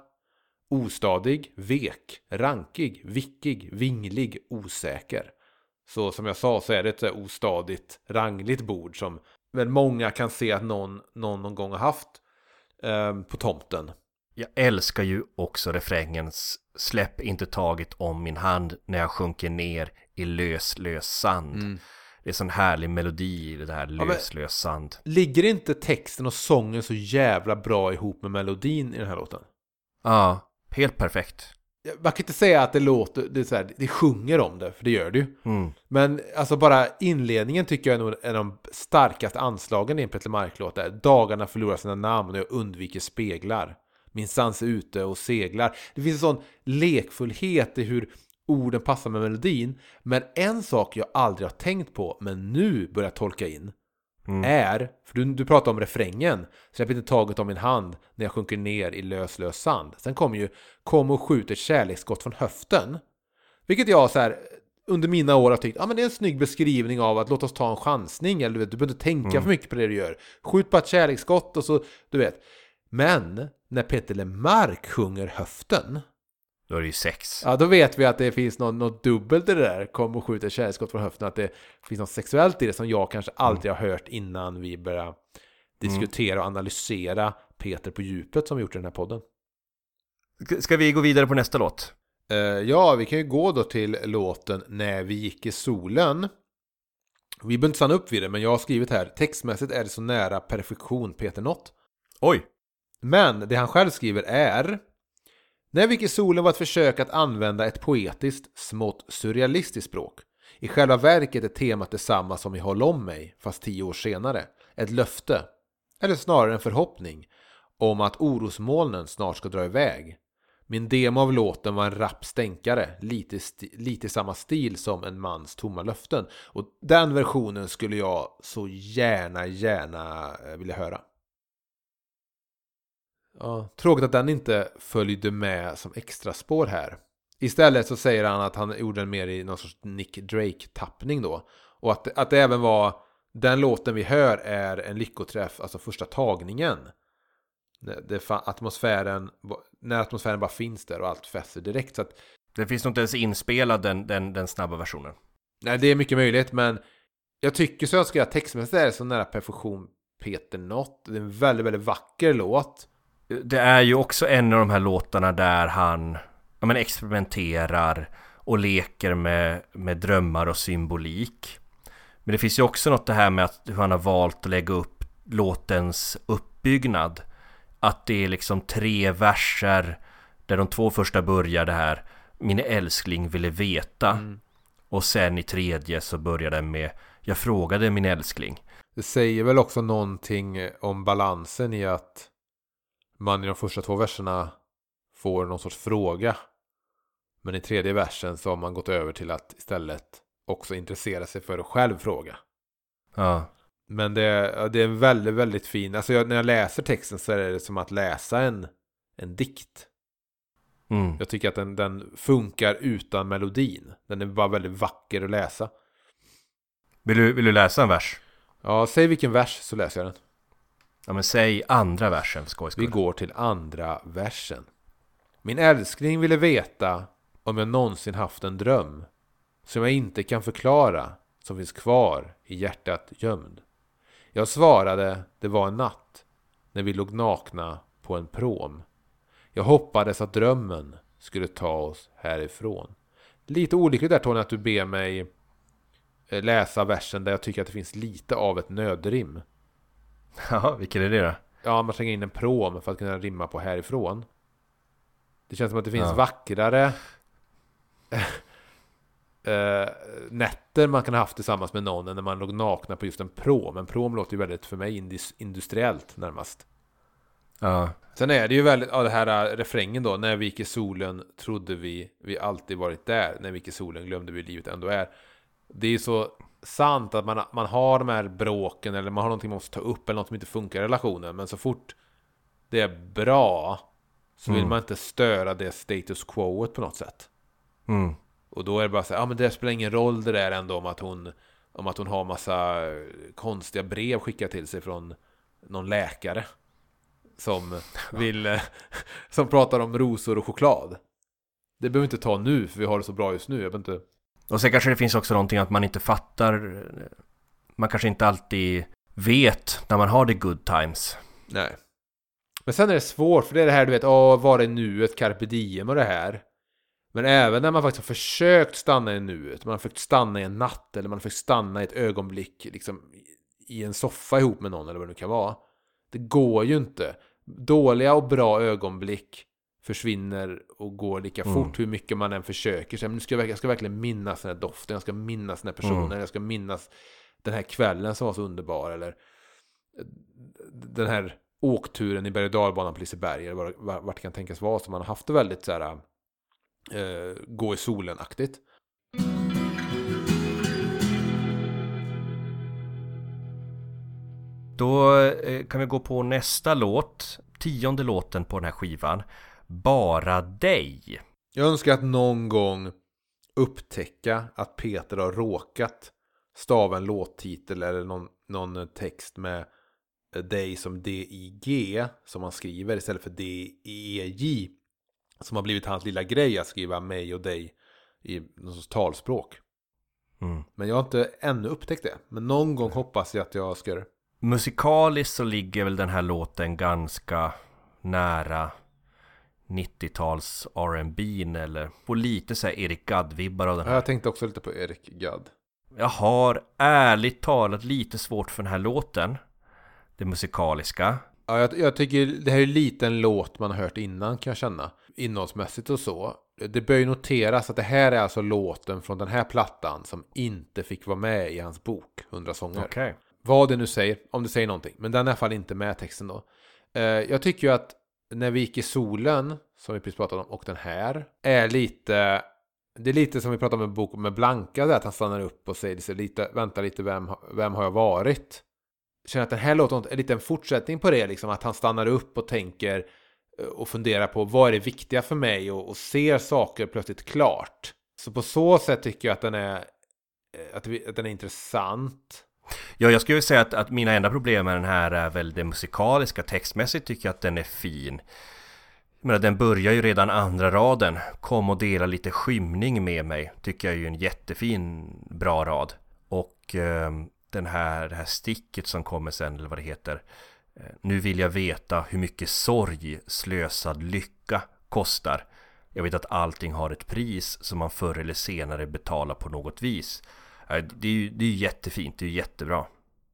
ostadig, vek, rankig, vickig, vinglig, osäker. Så som jag sa så är det ett ostadigt, rangligt bord som väl många kan se att någon någon, någon gång har haft eh, på tomten. Jag älskar ju också refrängens Släpp inte taget om min hand när jag sjunker ner i lös, lös sand. Mm. Det är sån härlig melodi i det här lös, ja, lös sand. Ligger inte texten och sången så jävla bra ihop med melodin i den här låten? Ja, helt perfekt. Man kan inte säga att det låter, det, är så här, det sjunger om det, för det gör det ju. Mm. Men alltså bara inledningen tycker jag är nog en av de starkaste anslagen i en Petter Mark-låt. Dagarna förlorar sina namn och jag undviker speglar. Min sans är ute och seglar. Det finns en sån lekfullhet i hur orden passar med melodin. Men en sak jag aldrig har tänkt på, men nu börjar tolka in, mm. är, för du, du pratar om refrängen, släpp inte taget om min hand när jag sjunker ner i lös, lös sand. Sen kommer ju kom och skjuter kärleksskott från höften. Vilket jag så här, under mina år har tyckt, ja ah, men det är en snygg beskrivning av att låt oss ta en chansning, eller du, vet, du behöver inte tänka mm. för mycket på det du gör. Skjut bara ett kärleksskott och så, du vet. Men när Peter Lemark sjunger höften. Då är det ju sex. Ja, då vet vi att det finns något, något dubbelt i det där. Kom och skjut ett kärleksskott från höften. Att det finns något sexuellt i det som jag kanske aldrig mm. har hört innan vi börjar diskutera och analysera Peter på djupet som vi gjort i den här podden. Ska vi gå vidare på nästa låt? Uh, ja, vi kan ju gå då till låten När vi gick i solen. Vi behöver inte stanna upp vid det, men jag har skrivit här textmässigt är det så nära perfektion Peter nått. Oj! Men det han själv skriver är när vi gick i solen var ett försök att använda ett poetiskt, smått surrealistiskt språk. I själva verket är temat detsamma som i Håll om mig, fast tio år senare. Ett löfte, eller snarare en förhoppning, om att orosmolnen snart ska dra iväg. Min demo av låten var en rapp stänkare, lite, lite samma stil som en mans tomma löften. Och den versionen skulle jag så gärna, gärna eh, vilja höra. Ja, tråkigt att den inte följde med som extra spår här. Istället så säger han att han gjorde den mer i någon sorts Nick Drake-tappning då. Och att, att det även var den låten vi hör är en lyckoträff, alltså första tagningen. Det, atmosfären, när atmosfären bara finns där och allt fäster direkt. Så att, det finns nog inte ens inspelad den, den, den snabba versionen. Nej, det är mycket möjligt, men jag tycker så jag ska göra textmässigt är så nära perfektion Peter Nott. Det är en väldigt, väldigt vacker låt det är ju också en av de här låtarna där han ja, men experimenterar och leker med, med drömmar och symbolik. Men det finns ju också något det här med att hur han har valt att lägga upp låtens uppbyggnad. att det är liksom tre verser där de två första börjar det här Min älskling ville veta Mm. och sen i tredje så börjar den med Jag frågade min älskling Det säger väl också någonting om balansen i att man i de första två verserna får någon sorts fråga. Men i tredje versen så har man gått över till att istället också intressera sig för att själv fråga. Ja, Men det, ja, det är väldigt, väldigt fin. Alltså jag, när jag läser texten så är det som att läsa en, en dikt. mm. Jag tycker att den, den funkar utan melodin. Den är bara väldigt vacker att läsa. vill, du, vill du läsa en vers? Ja, säg vilken vers så läser jag den. Ja men säg andra versen för skojs Vi går till andra versen. Min älskling ville veta om jag någonsin haft en dröm som jag inte kan förklara, som finns kvar i hjärtat gömd. Jag svarade det var en natt när vi låg nakna på en prom. Jag hoppades att drömmen skulle ta oss härifrån. Lite olyckligt där Tony att du ber mig eh, läsa versen där jag tycker att det finns lite av ett nödrim. Ja, vilken är det då? Ja, man slänger in en prom för att kunna rimma på härifrån. Det känns som att det finns Ja. vackrare eh, nätter man kan ha haft tillsammans med någon än när man låg nakna på just en prom. En prom låter ju väldigt för mig indis- industriellt närmast. Ja, Sen är det ju väldigt, ja det här äh, refrängen då, när viker solen trodde vi, vi alltid varit där, när viker solen glömde vi livet ändå är. Det är ju så sant att man, man har de här bråken eller man har någonting man måste ta upp eller något som inte funkar i relationen, men så fort det är bra så vill Mm. man inte störa det status quoet på något sätt. mm. Och då är det bara så här, ja men det spelar ingen roll det där ändå om att hon om att hon har massa konstiga brev skickat till sig från någon läkare. Som vill, som pratar om rosor och choklad. Det behöver vi inte ta nu för vi har det så bra just nu. Jag behöver inte... Och sen kanske det finns också någonting att man inte fattar Man kanske inte alltid vet när man har det good times Nej. Men sen är det svårt, för det är det här du vet, åh, var är nuet, carpe diem och det här. Men även när man faktiskt har försökt stanna i nuet, man har försökt stanna i en natt eller man har försökt stanna i ett ögonblick liksom i en soffa ihop med någon eller vad det nu kan vara. Det går ju inte. Dåliga och bra ögonblick försvinner och går lika Mm. fort hur mycket man än försöker. Så, men nu ska jag, jag ska verkligen minnas den här doften, jag ska minnas den här personen, Mm. jag ska minnas den här kvällen som var så underbar eller den här åkturen i berg och dalbanan på Liseberg eller vad- vart det kan tänkas vara som man har haft det väldigt så här eh, gå i solen-aktigt. Då eh, kan vi gå på nästa låt Tionde låten på den här skivan Bara dig Jag önskar att någon gång upptäcka att Peter har råkat stava en låttitel eller någon, någon text med eh, dig som D-I-G som han skriver istället för D-E-J som har blivit hans lilla grej att skriva mig och dig i någon sorts talspråk. mm. Men jag har inte ännu upptäckt det. Men någon gång hoppas jag att jag ska det. Musikaliskt så ligger väl den här låten ganska nära 90-tals R&B eller får lite så här Erik Gadd-vibbar av den här. Jag tänkte också lite på Erik Gadd. Jag har ärligt talat lite svårt för den här låten. Det musikaliska. Ja, jag, jag tycker det här är lite en låt man har hört innan kan jag känna. Innehållsmässigt och så. Det bör ju noteras att det här är alltså låten från den här plattan som inte fick vara med i hans bok 100 sånger. Okej. Vad det nu säger, om det säger någonting. Men den är i alla fall inte med texten då. Eh, jag tycker ju att när vi gick i solen, som vi precis pratade om, och den här, är lite... Det är lite som vi pratade om en bok med Blanka, där att han stannar upp och säger sig lite, vänta lite, vem, vem har jag varit? Jag känner att den här låten är lite en fortsättning på det, liksom att han stannar upp och tänker eh, och funderar på vad är det viktiga för mig och, och ser saker plötsligt klart. Så på så sätt tycker jag att den är, eh, att, vi, att den är intressant. Ja, jag skulle säga att, att mina enda problem med den här är väl det musikaliska. Textmässigt tycker jag att den är fin. Men den börjar ju redan andra raden. Kom och dela lite skymning med mig. Tycker jag är ju en jättefin, bra rad. Och eh, den här, det här sticket som kommer sen, eller vad det heter. Eh, nu vill jag veta hur mycket sorg, slösad lycka kostar. Jag vet att allting har ett pris som man förr eller senare betalar på något vis. Eh, Det är ju det är jättefint, det är jättebra.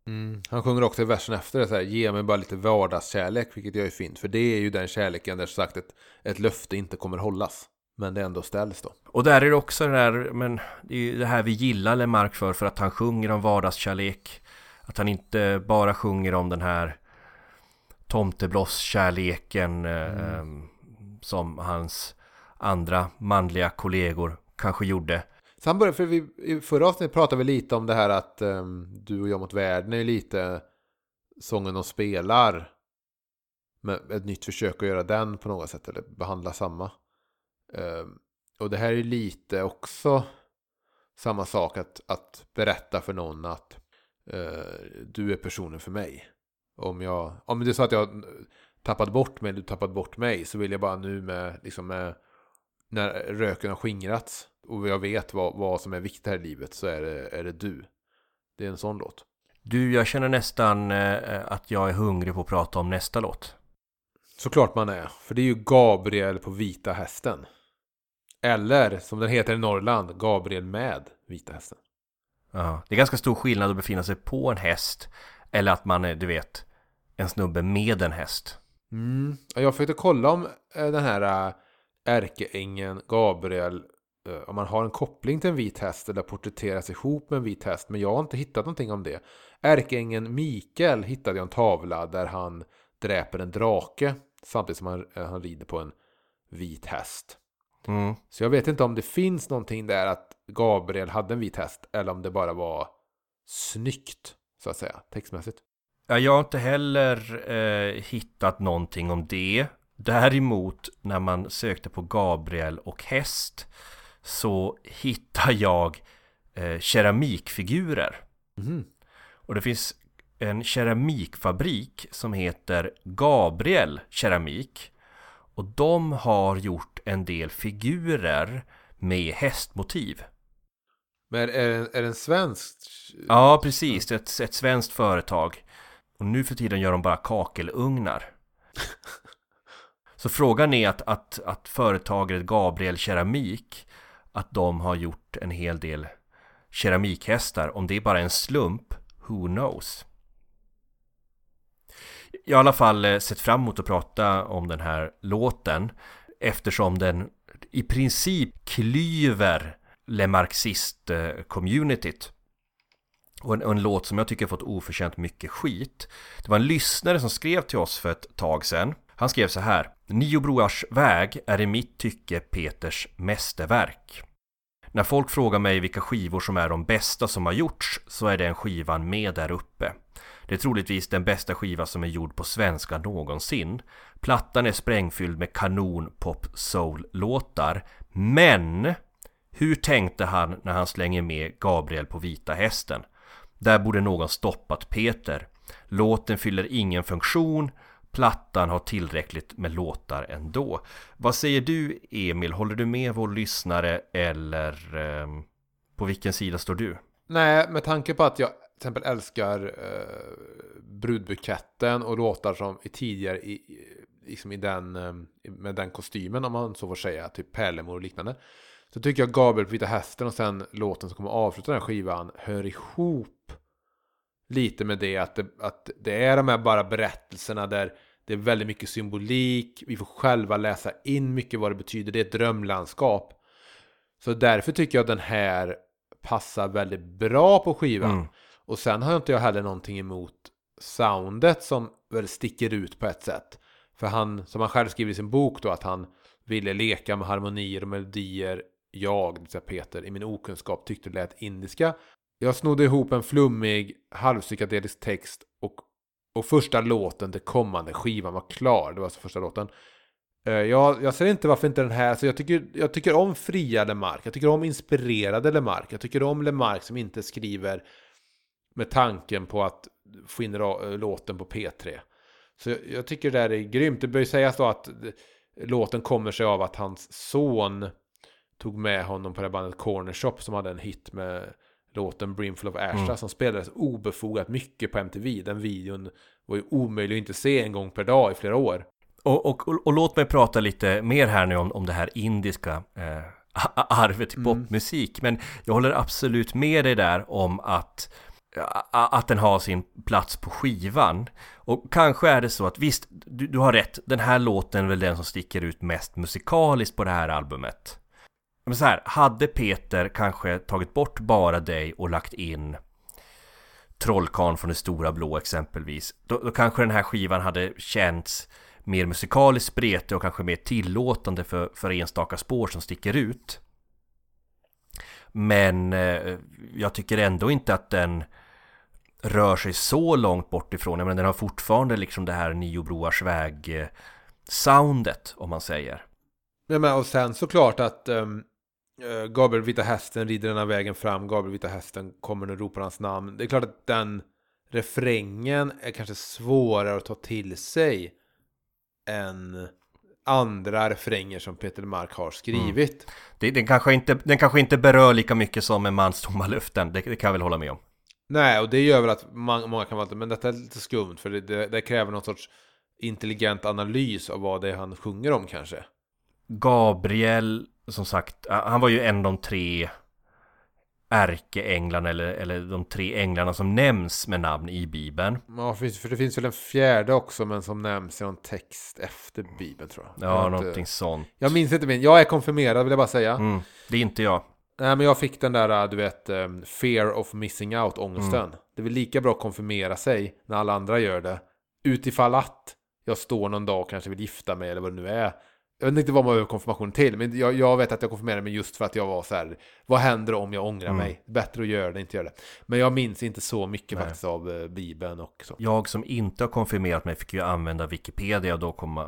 Mm. Han sjunger också i versen efter det så här, ge mig bara lite vardagskärlek, vilket jag är fint. För det är ju den kärleken där sagt ett, ett löfte inte kommer hållas. Men det ändå ställs då. Och där är det också det där, men det är ju det här vi gillar Lemark för, för att han sjunger om vardagskärlek. Att han inte bara sjunger om den här tomteblosskärleken mm. eh, som hans andra manliga kollegor kanske gjorde. Sen började, för vi, i förra avsnittet pratade vi lite om det här att um, du och jag mot världen är lite sången de spelar. Med ett nytt försök att göra den på något sätt, eller behandla samma. Um, och det här är lite också samma sak att, att berätta för någon att uh, du är personen för mig. Om, jag, om det är så att jag tappat bort mig, du tappat bort mig, så vill jag bara nu med, liksom med när röken har skingrats och jag vet vad, vad som är viktigt här i livet så är det, är det du. Det är en sån låt. Du, jag känner nästan eh, att jag är hungrig på att prata om nästa låt. Såklart man är, för det är ju Gabriel på vita hästen. Eller som den heter i Norrland, Gabriel med vita hästen. Ja, det är ganska stor skillnad att befinna sig på en häst eller att man är, du vet, en snubbe med en häst. Mm. Jag försökte kolla om eh, den här eh, ärkeängeln Gabriel eh, om man har en koppling till en vit häst eller porträtteras ihop med en vit häst. Men jag har inte hittat någonting om det. Ärkeängeln Mikael hittade jag en tavla där han dräper en drake samtidigt som han, han rider på en vit häst. Mm. Så jag vet inte om det finns någonting där att Gabriel hade en vit häst eller om det bara var snyggt så att säga textmässigt. Ja, jag har inte heller eh, hittat någonting om det. Däremot när man sökte på Gabriel och häst så hittar jag eh, keramikfigurer. Mm. Och det finns en keramikfabrik som heter Gabriel Keramik. Och de har gjort en del figurer med hästmotiv. Men är det, är det en svensk? Ja, precis. Ett, ett svenskt företag. Och nu för tiden gör de bara kakelugnar. Så frågan är att, att, att företaget Gabriel Keramik Att de har gjort en hel del keramikhästar. Om det är bara en slump Who knows? Jag har i alla fall eh, sett fram emot att prata om den här låten Eftersom den i princip klyver Le Marxist-communityt. Och en, en, låt som jag tycker fått oförtjänt mycket skit. Det var en lyssnare som skrev till oss för ett tag sedan. Han skrev så här Nio broars väg är i mitt tycke Peters mästerverk När folk frågar mig vilka skivor som är de bästa som har gjorts så är den skivan med där uppe Det är troligtvis den bästa skiva som är gjord på svenska någonsin Plattan är sprängfylld med kanon pop soul låtar Men hur tänkte han när han slänger med Gabriel på vita hästen? Där borde någon stoppat Peter. Låten fyller ingen funktion. Plattan har tillräckligt med låtar ändå. Vad säger du Emil? Håller du med vår lyssnare eller eh, på vilken sida står du? Nej, med tanke på att jag till exempel älskar eh, brudbuketten och låtar som är tidigare i, liksom i den, eh, med den kostymen om man så får säga, typ Pärlemor och liknande. Så tycker jag Gabriel på Vita Hästen och sen låten som kommer avsluta den här skivan hör ihop lite med det att, det att det är de här bara berättelserna där det är väldigt mycket symbolik. Vi får själva läsa in mycket vad det betyder. Det är ett drömlandskap. Så därför tycker jag att den här passar väldigt bra på skivan. Mm. Och sen har inte jag heller någonting emot soundet som väl sticker ut på ett sätt. För han, som han själv skriver i sin bok då, att han ville leka med harmonier och melodier jag, det vill säga Peter, i min okunskap tyckte det lät indiska. Jag snodde ihop en flummig, halvpsykedelisk text och, och första låten till kommande skivan var klar. Det var alltså första låten. Eh, jag, jag ser inte varför inte den här, så jag tycker, jag tycker om fria Lemark, jag tycker om inspirerade Lemark, jag tycker om Lemark som inte skriver med tanken på att få in eh, låten på P3. Så jag, jag tycker det där är grymt. Det bör ju sägas då att eh, låten kommer sig av att hans son tog med honom på det bandet Corner Shop som hade en hit med låten Brimful of Asha mm. som spelades obefogat mycket på MTV. Den videon var ju omöjlig att inte se en gång per dag i flera år. Och, och, och, och låt mig prata lite mer här nu om, om det här indiska eh, arvet i mm. popmusik. Men jag håller absolut med dig där om att att den har sin plats på skivan. Och kanske är det så att visst, du, du har rätt, den här låten är väl den som sticker ut mest musikaliskt på det här albumet. Men så här, hade Peter kanske tagit bort Bara dig och lagt in Trollkarn från det stora blå exempelvis, då, då kanske den här skivan hade känts mer musikaliskt spretig och kanske mer tillåtande för, för enstaka spår som sticker ut. Men eh, jag tycker ändå inte att den rör sig så långt bort ifrån. Jag menar, den har fortfarande liksom det här Nio Broars väg eh, soundet om man säger. Ja, men, och sen såklart att um, Gabriel Vita Hästen rider den här vägen fram. Gabriel Vita Hästen kommer och ropar hans namn. Det är klart att den refrängen är kanske svårare att ta till sig än andra refränger som Peter Mark har skrivit. Det, den, kanske inte, den kanske inte berör lika mycket som en mans tomma luften, det, det kan jag väl hålla med om. Nej, och det gör väl att man, många kan vara men detta är lite skumt för det, det, det kräver någon sorts intelligent analys av vad det är han sjunger om kanske. Gabriel, som sagt, han var ju en av de tre ärkeänglarna eller, eller de tre änglarna som nämns med namn i Bibeln. Ja, för, det finns väl en fjärde också men som nämns i någon text efter Bibeln tror jag. Ja, jag inte- någonting sånt. Jag minns inte min. Jag är konfirmerad vill jag bara säga. Mm, det är inte jag. Nej, men jag fick den där, du vet, um, fear of missing out, ångesten. Mm. Det är väl lika bra att konfirmera sig när alla andra gör det. Utifall att jag står någon dag och kanske vill gifta mig eller vad det nu är. Jag vet inte vad man behöver konfirmation till, men jag, jag vet att jag konfirmerade mig just för att jag var så här, vad händer om jag ångrar Mm. mig? Bättre att göra det, inte göra det. Men jag minns inte så mycket Nej. faktiskt av eh, Bibeln och så. Jag som inte har konfirmerat mig fick ju använda Wikipedia och då komma eh,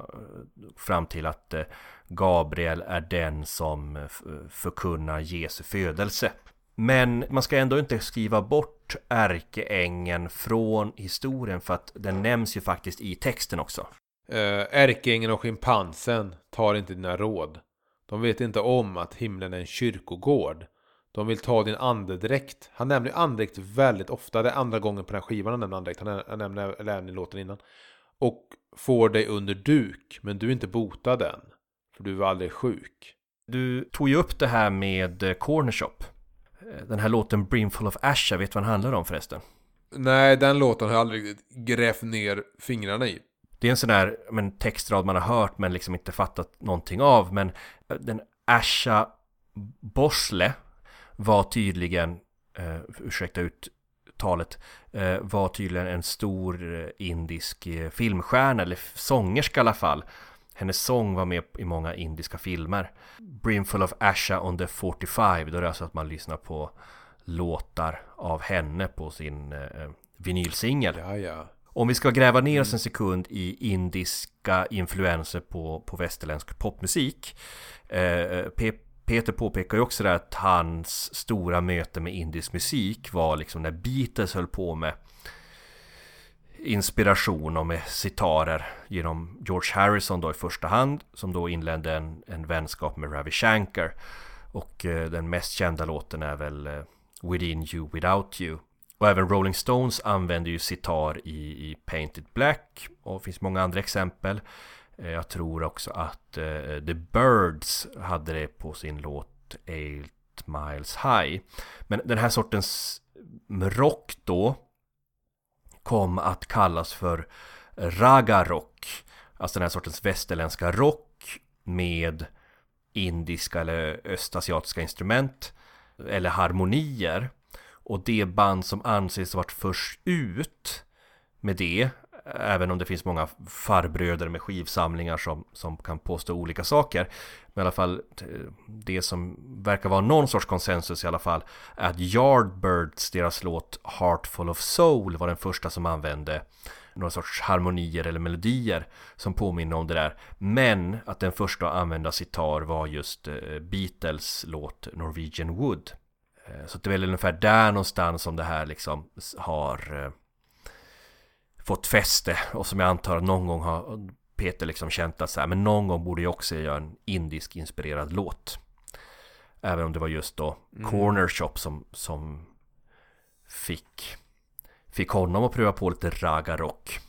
fram till att eh, Gabriel är den som förkunnar Jesu födelse. Men man ska ändå inte skriva bort ärkeängeln från historien för att den nämns ju faktiskt i texten också. Uh, Ärkeängeln och schimpansen tar inte dina råd. De vet inte om att himlen är en kyrkogård. De vill ta din andedräkt. Han nämner ju andedräkt väldigt ofta. Det är andra gången på den här skivan han nämner andedräkt. Han nä- han nämner även i låten innan. Och får dig under duk, men du är inte botad än. För du var aldrig sjuk. Du tog ju upp det här med eh, Corner Shop. Eh, Den här låten Brimful of Asha, vet du vad den handlar om förresten? Nej, den låten har jag aldrig grävt ner fingrarna i. Det är en sån där men, textrad man har hört men liksom inte fattat någonting av. Men eh, den Asha Bosle var tydligen, eh, ursäkta uttalet, eh, var tydligen en stor eh, indisk eh, filmstjärna, eller sångerska i alla fall. Hennes sång var med i många indiska filmer. Brimful of Asha on the 45, då är det alltså att man lyssnar på låtar av henne på sin eh, vinylsingel. Ja, ja. Om vi ska gräva ner oss en sekund i indiska influenser på, på västerländsk popmusik. Eh, Pe- Peter påpekar ju också det att hans stora möte med indisk musik var liksom när Beatles höll på med inspiration och med sitarer genom George Harrison då i första hand som då inledde en, en vänskap med Ravi Shankar och eh, den mest kända låten är väl eh, Within You Without You och även Rolling Stones använder ju sitar i, i Painted Black och det finns många andra exempel eh, jag tror också att uh, The Birds hade det på sin låt Eight Miles High men den här sortens rock då kom att kallas för raga rock. Alltså den här sortens västerländska rock med indiska eller östasiatiska instrument eller harmonier. Och det band som anses ha varit först ut med det, även om det finns många farbröder med skivsamlingar som, som kan påstå olika saker. Men i alla fall det som verkar vara någon sorts konsensus i alla fall är att Yardbirds, deras låt Heartful of Soul var den första som använde några sorts harmonier eller melodier som påminner om det där. Men att den första att använda sitar var just eh, Beatles låt Norwegian Wood. Eh, Så det är väl ungefär där någonstans som det här liksom har eh, fått fäste och som jag antar att någon gång har Peter liksom känt att så här, men någon gång borde jag också göra en indisk inspirerad låt. Även om det var just då Corner Shop som, som fick, fick honom att pröva på lite raga rock.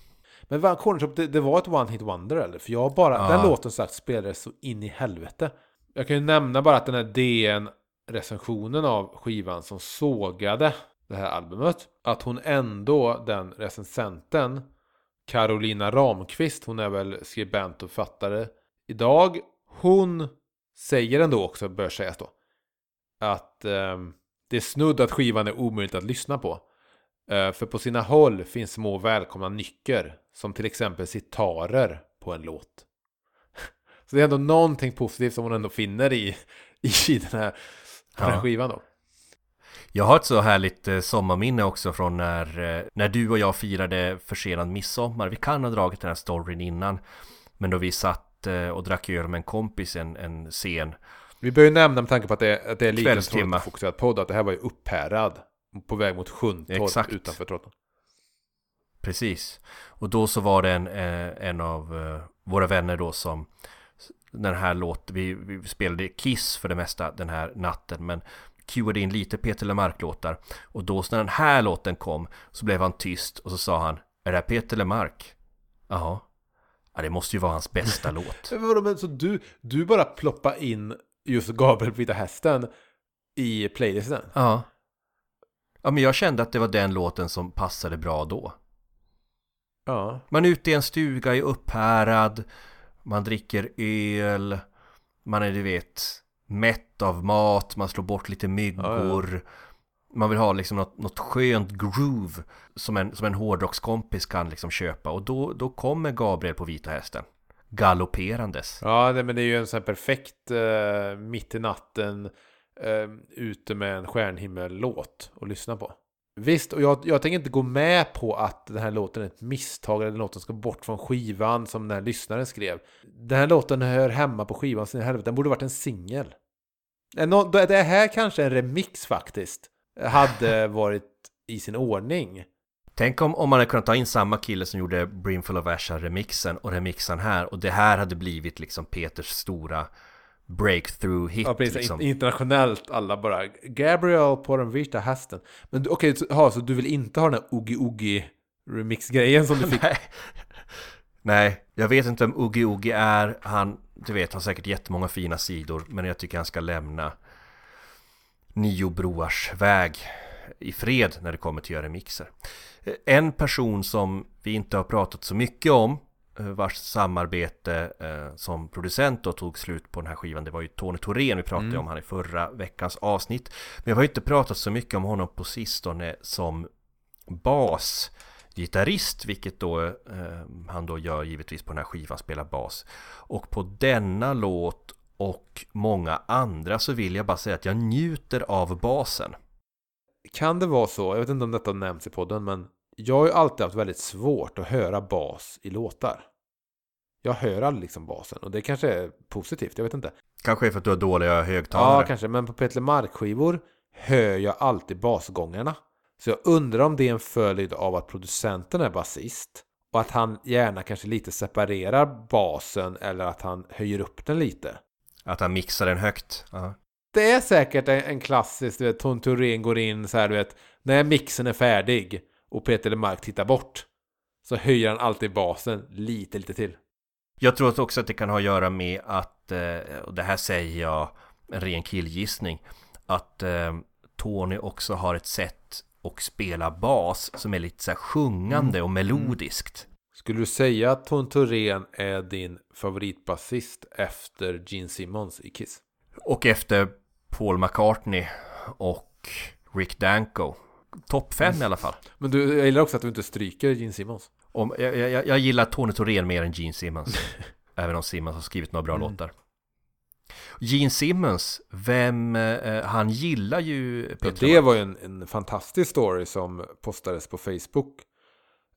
Men Van Corner Shop, det, det var ett one hit wonder eller? För jag bara, Ja. den låten sagt spelades så in i helvete. Jag kan ju nämna bara att den här DN recensionen av skivan som sågade det här albumet. Att hon ändå, den recensenten, Carolina Ramqvist, hon är väl skribent och författare idag. Hon säger ändå också, bör sägas då, att eh, det är snudd att skivan är omöjligt att lyssna på. Eh, för på sina håll finns små välkomna nycker, som till exempel sitarer på en låt. Så det är ändå någonting positivt som hon ändå finner i, i den, här, den här Ja. skivan då. Jag har ett så härligt eh, sommarminne också från när, eh, när du och jag firade försenad midsommar. Vi kan ha dragit den här storyn innan. Men då vi satt eh, och drack öl med en kompis en, en sen. Vi bör ju nämna med tanke på att det, att det är lite fokuserad podd att det här var ju upphärad på väg mot Sjuntorp Exakt. utanför Trollhättan. Precis. Och då så var det en, en av våra vänner då som den här låten, vi, vi spelade Kiss för det mesta den här natten men cueade in lite Peter Lemark-låtar och då när den här låten kom så blev han tyst och så sa han Är det här Peter Lemark? Jaha Ja det måste ju vara hans bästa låt men så du, du bara ploppa in just Gabriel på Vita Hästen i playlisten? Ja Ja men jag kände att det var den låten som passade bra då Ja. Man är ute i en stuga i Upphärad Man dricker öl Man är du vet Mätt av mat Man slår bort lite myggor. Man vill ha liksom något, något skönt groove Som en, som en hårdrockskompis kan liksom köpa. Och då, då kommer Gabriel på Vita Hästen. Galopperandes. Ja, nej, men det är ju en sån här perfekt eh, mitt i natten eh, ute med en stjärnhimmel-låt att lyssna på. Visst, och jag, jag tänker inte gå med på att den här låten är ett misstag eller låten ska bort från skivan som den här lyssnaren skrev. Den här låten hör hemma på skivan sin helvete. Den borde varit en singel. Eh, det här kanske en remix faktiskt hade varit i sin ordning. Tänk om, om man hade kunnat ta in samma kille som gjorde Brimful of Asha remixen och remixen här och det här hade blivit liksom Peters stora breakthrough hit Ja, precis. liksom. In- Internationellt alla bara Gabriel på den vita hästen. Men okej, så, ha, så du vill inte ha den här Oogie Oogie remix-grejen som du fick? Nej. Nej, jag vet inte vem Oogie Oogie är. Han, du vet, har säkert jättemånga fina sidor. Men jag tycker han ska lämna Nio Broars väg i fred när det kommer till att göra remixer. En person som vi inte har pratat så mycket om vars samarbete eh, som producent då tog slut på den här skivan. Det var ju Tony Thorén vi pratade Mm. om han i förra veckans avsnitt. Men jag har ju inte pratat så mycket om honom på sistone som basgitarrist vilket då eh, han då gör givetvis på den här skivan spelar bas. Och på denna låt och många andra så vill jag bara säga att jag njuter av basen. Kan det vara så, jag vet inte om detta nämns i podden, men jag har ju alltid haft väldigt svårt att höra bas i låtar. Jag hör aldrig liksom basen och det kanske är positivt, jag vet inte. Kanske är för att du har dåliga högtalare Ja, kanske, men på Peter Mark-skivor hör jag alltid basgångarna. Så jag undrar om det är en följd av att producenten är basist och att han gärna kanske lite separerar basen eller att han höjer upp den lite. Att han mixar den högt ja. Det är säkert en, en klassisk, du vet, Thorén går in så här, du vet, när mixen är färdig och Peter LeMarc tittar bort så höjer han alltid basen lite, lite till. Jag tror också att det kan ha att göra med att, eh, och det här säger jag en ren killgissning, att eh, Tony också har ett sätt att spela bas som är lite så sjungande och melodiskt. Skulle du säga att Ton Thorén är din favoritbasist efter Gene Simmons i Kiss? Och efter Paul McCartney och Rick Danko. Topp fem i alla fall. Men du, jag gillar också att du inte stryker Gene Simmons. Om, jag, jag, jag gillar Tony Thorén mer än Gene Simmons. även om Simmons har skrivit några bra Mm. låtar. Gene Simmons, vem, eh, han gillar ju Peter det Mark. var ju en, en fantastisk story som postades på Facebook.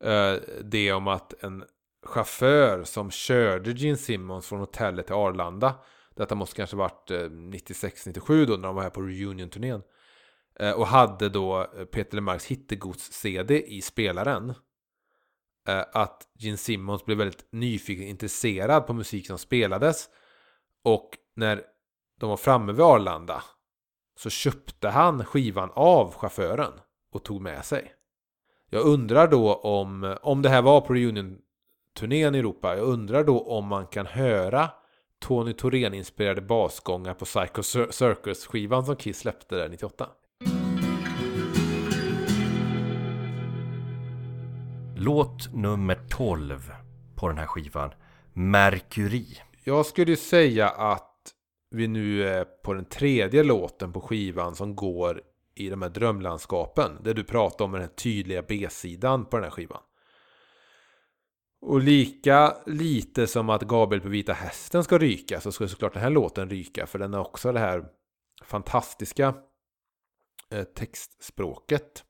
Eh, det om att en chaufför som körde Gene Simmons från hotellet till Arlanda. Detta måste kanske varit eh, 96-97 då när de var här på reunion-turnén. Eh, och hade då eh, Peter LeMarcs hittegods-CD i spelaren. Eh, att Gene Simmons blev väldigt nyfiken och intresserad på musik som spelades. Och när de var framme vid Arlanda så köpte han skivan av chauffören och tog med sig. Jag undrar då om, om det här var på reunion-turnén i Europa, jag undrar då om man kan höra Tony Thorén-inspirerade basgångar på Psycho Circus-skivan som Kiss släppte där 98. Låt nummer 12 på den här skivan. Mercury. Jag skulle säga att vi nu är på den tredje låten på skivan som går i de här drömlandskapen. Det du pratar om med den tydliga B-sidan på den här skivan. Och lika lite som att Gabriel på Vita Hästen ska ryka så ska såklart den här låten ryka. För den har också det här fantastiska eh, textspråket.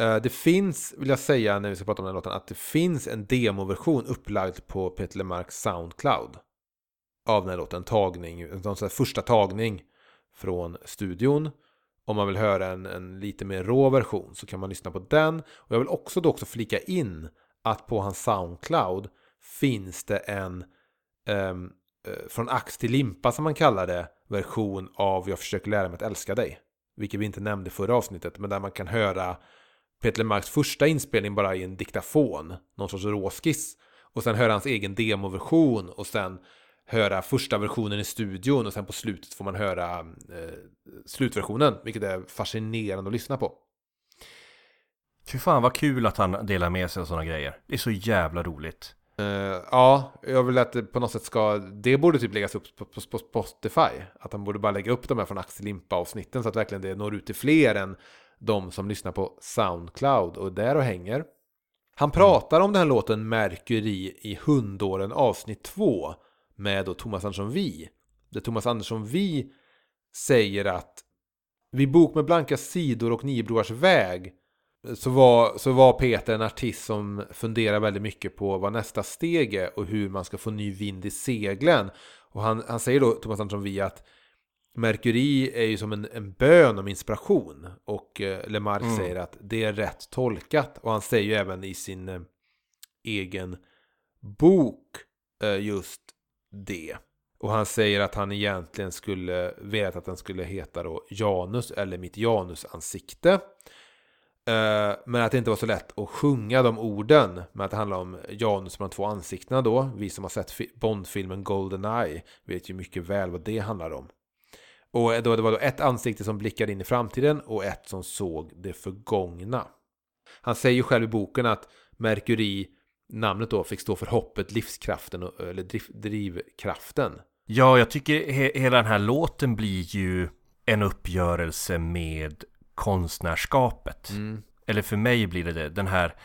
Eh, det finns, vill jag säga när vi ska prata om den här låten, att det finns en demoversion upplagd på Peter Lemarks Soundcloud. Av den här låten, tagning, en sån första tagning från studion. Om man vill höra en, en lite mer rå version så kan man lyssna på den. Och jag vill också då också flika in att på hans Soundcloud finns det en um, från ax till limpa som man kallar det version av Jag försöker lära mig att älska dig. Vilket vi inte nämnde i förra avsnittet men där man kan höra Peter Marks första inspelning bara i en diktafon. Någon sorts råskiss. Och sen höra hans egen demoversion och sen höra första versionen i studion och sen på slutet får man höra eh, slutversionen. Vilket är fascinerande att lyssna på. Fy fan vad kul att han delar med sig av sådana grejer. Det är så jävla roligt. Uh, ja, jag vill att det på något sätt ska... Det borde typ läggas upp på, på, på Spotify. Att han borde bara lägga upp de här från Axel Limpa-avsnitten så att verkligen det når ut till fler än de som lyssnar på Soundcloud och där och hänger. Han pratar om den här låten Mercury i Hundåren avsnitt 2 med då Thomas Andersson Vi. Där Thomas Andersson Vi säger att vid Bok med blanka sidor och Niobroars väg så var, så var Peter en artist som funderar väldigt mycket på vad nästa steg är och hur man ska få ny vind i seglen. Och han, han säger då, Thomas Andersson Vi, att Mercury är ju som en, en bön om inspiration. Och eh, Lemark mm. säger att det är rätt tolkat. Och han säger ju även i sin eh, egen bok eh, just det. Och han säger att han egentligen skulle velat att den skulle heta då Janus eller mitt Janusansikte. Eh, men att det inte var så lätt att sjunga de orden. Men att det handlar om Janus med de två ansiktena då. Vi som har sett Bondfilmen Goldeneye vet ju mycket väl vad det handlar om. Och då, det var då ett ansikte som blickade in i framtiden och ett som såg det förgångna. Han säger ju själv i boken att Mercury, namnet då, fick stå för hoppet, livskraften eller driv, drivkraften. Ja, jag tycker he hela den här låten blir ju en uppgörelse med konstnärskapet. Mm. Eller för mig blir det det. Den här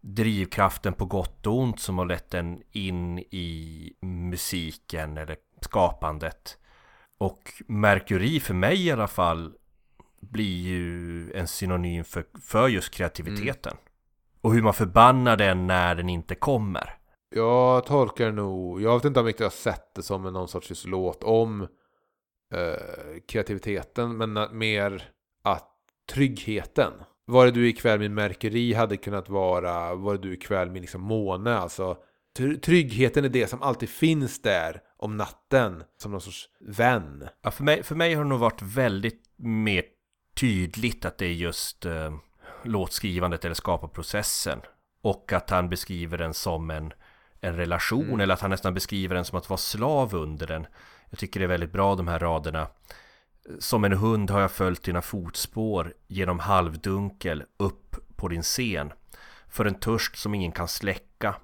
drivkraften på gott och ont som har lett en in i musiken eller skapandet. Och Mercury för mig i alla fall blir ju en synonym för, för just kreativiteten. Mm. Och hur man förbannar den när den inte kommer. Jag tolkar nog, jag vet inte om jag har sett det som någon sorts låt om eh, kreativiteten, men mer att tryggheten. Var det du ikväll med Mercury hade kunnat vara, var det du ikväll med liksom måne, alltså tryggheten är det som alltid finns där om natten som någon sorts vän. Ja, för, mig, för mig har det nog varit väldigt mer tydligt att det är just eh, låtskrivandet eller skaparprocessen. Och att han beskriver den som en, en relation mm. eller att han nästan beskriver den som att vara slav under den. Jag tycker det är väldigt bra de här raderna. Som en hund har jag följt dina fotspår genom halvdunkel upp på din scen. För en törst som ingen kan släcka.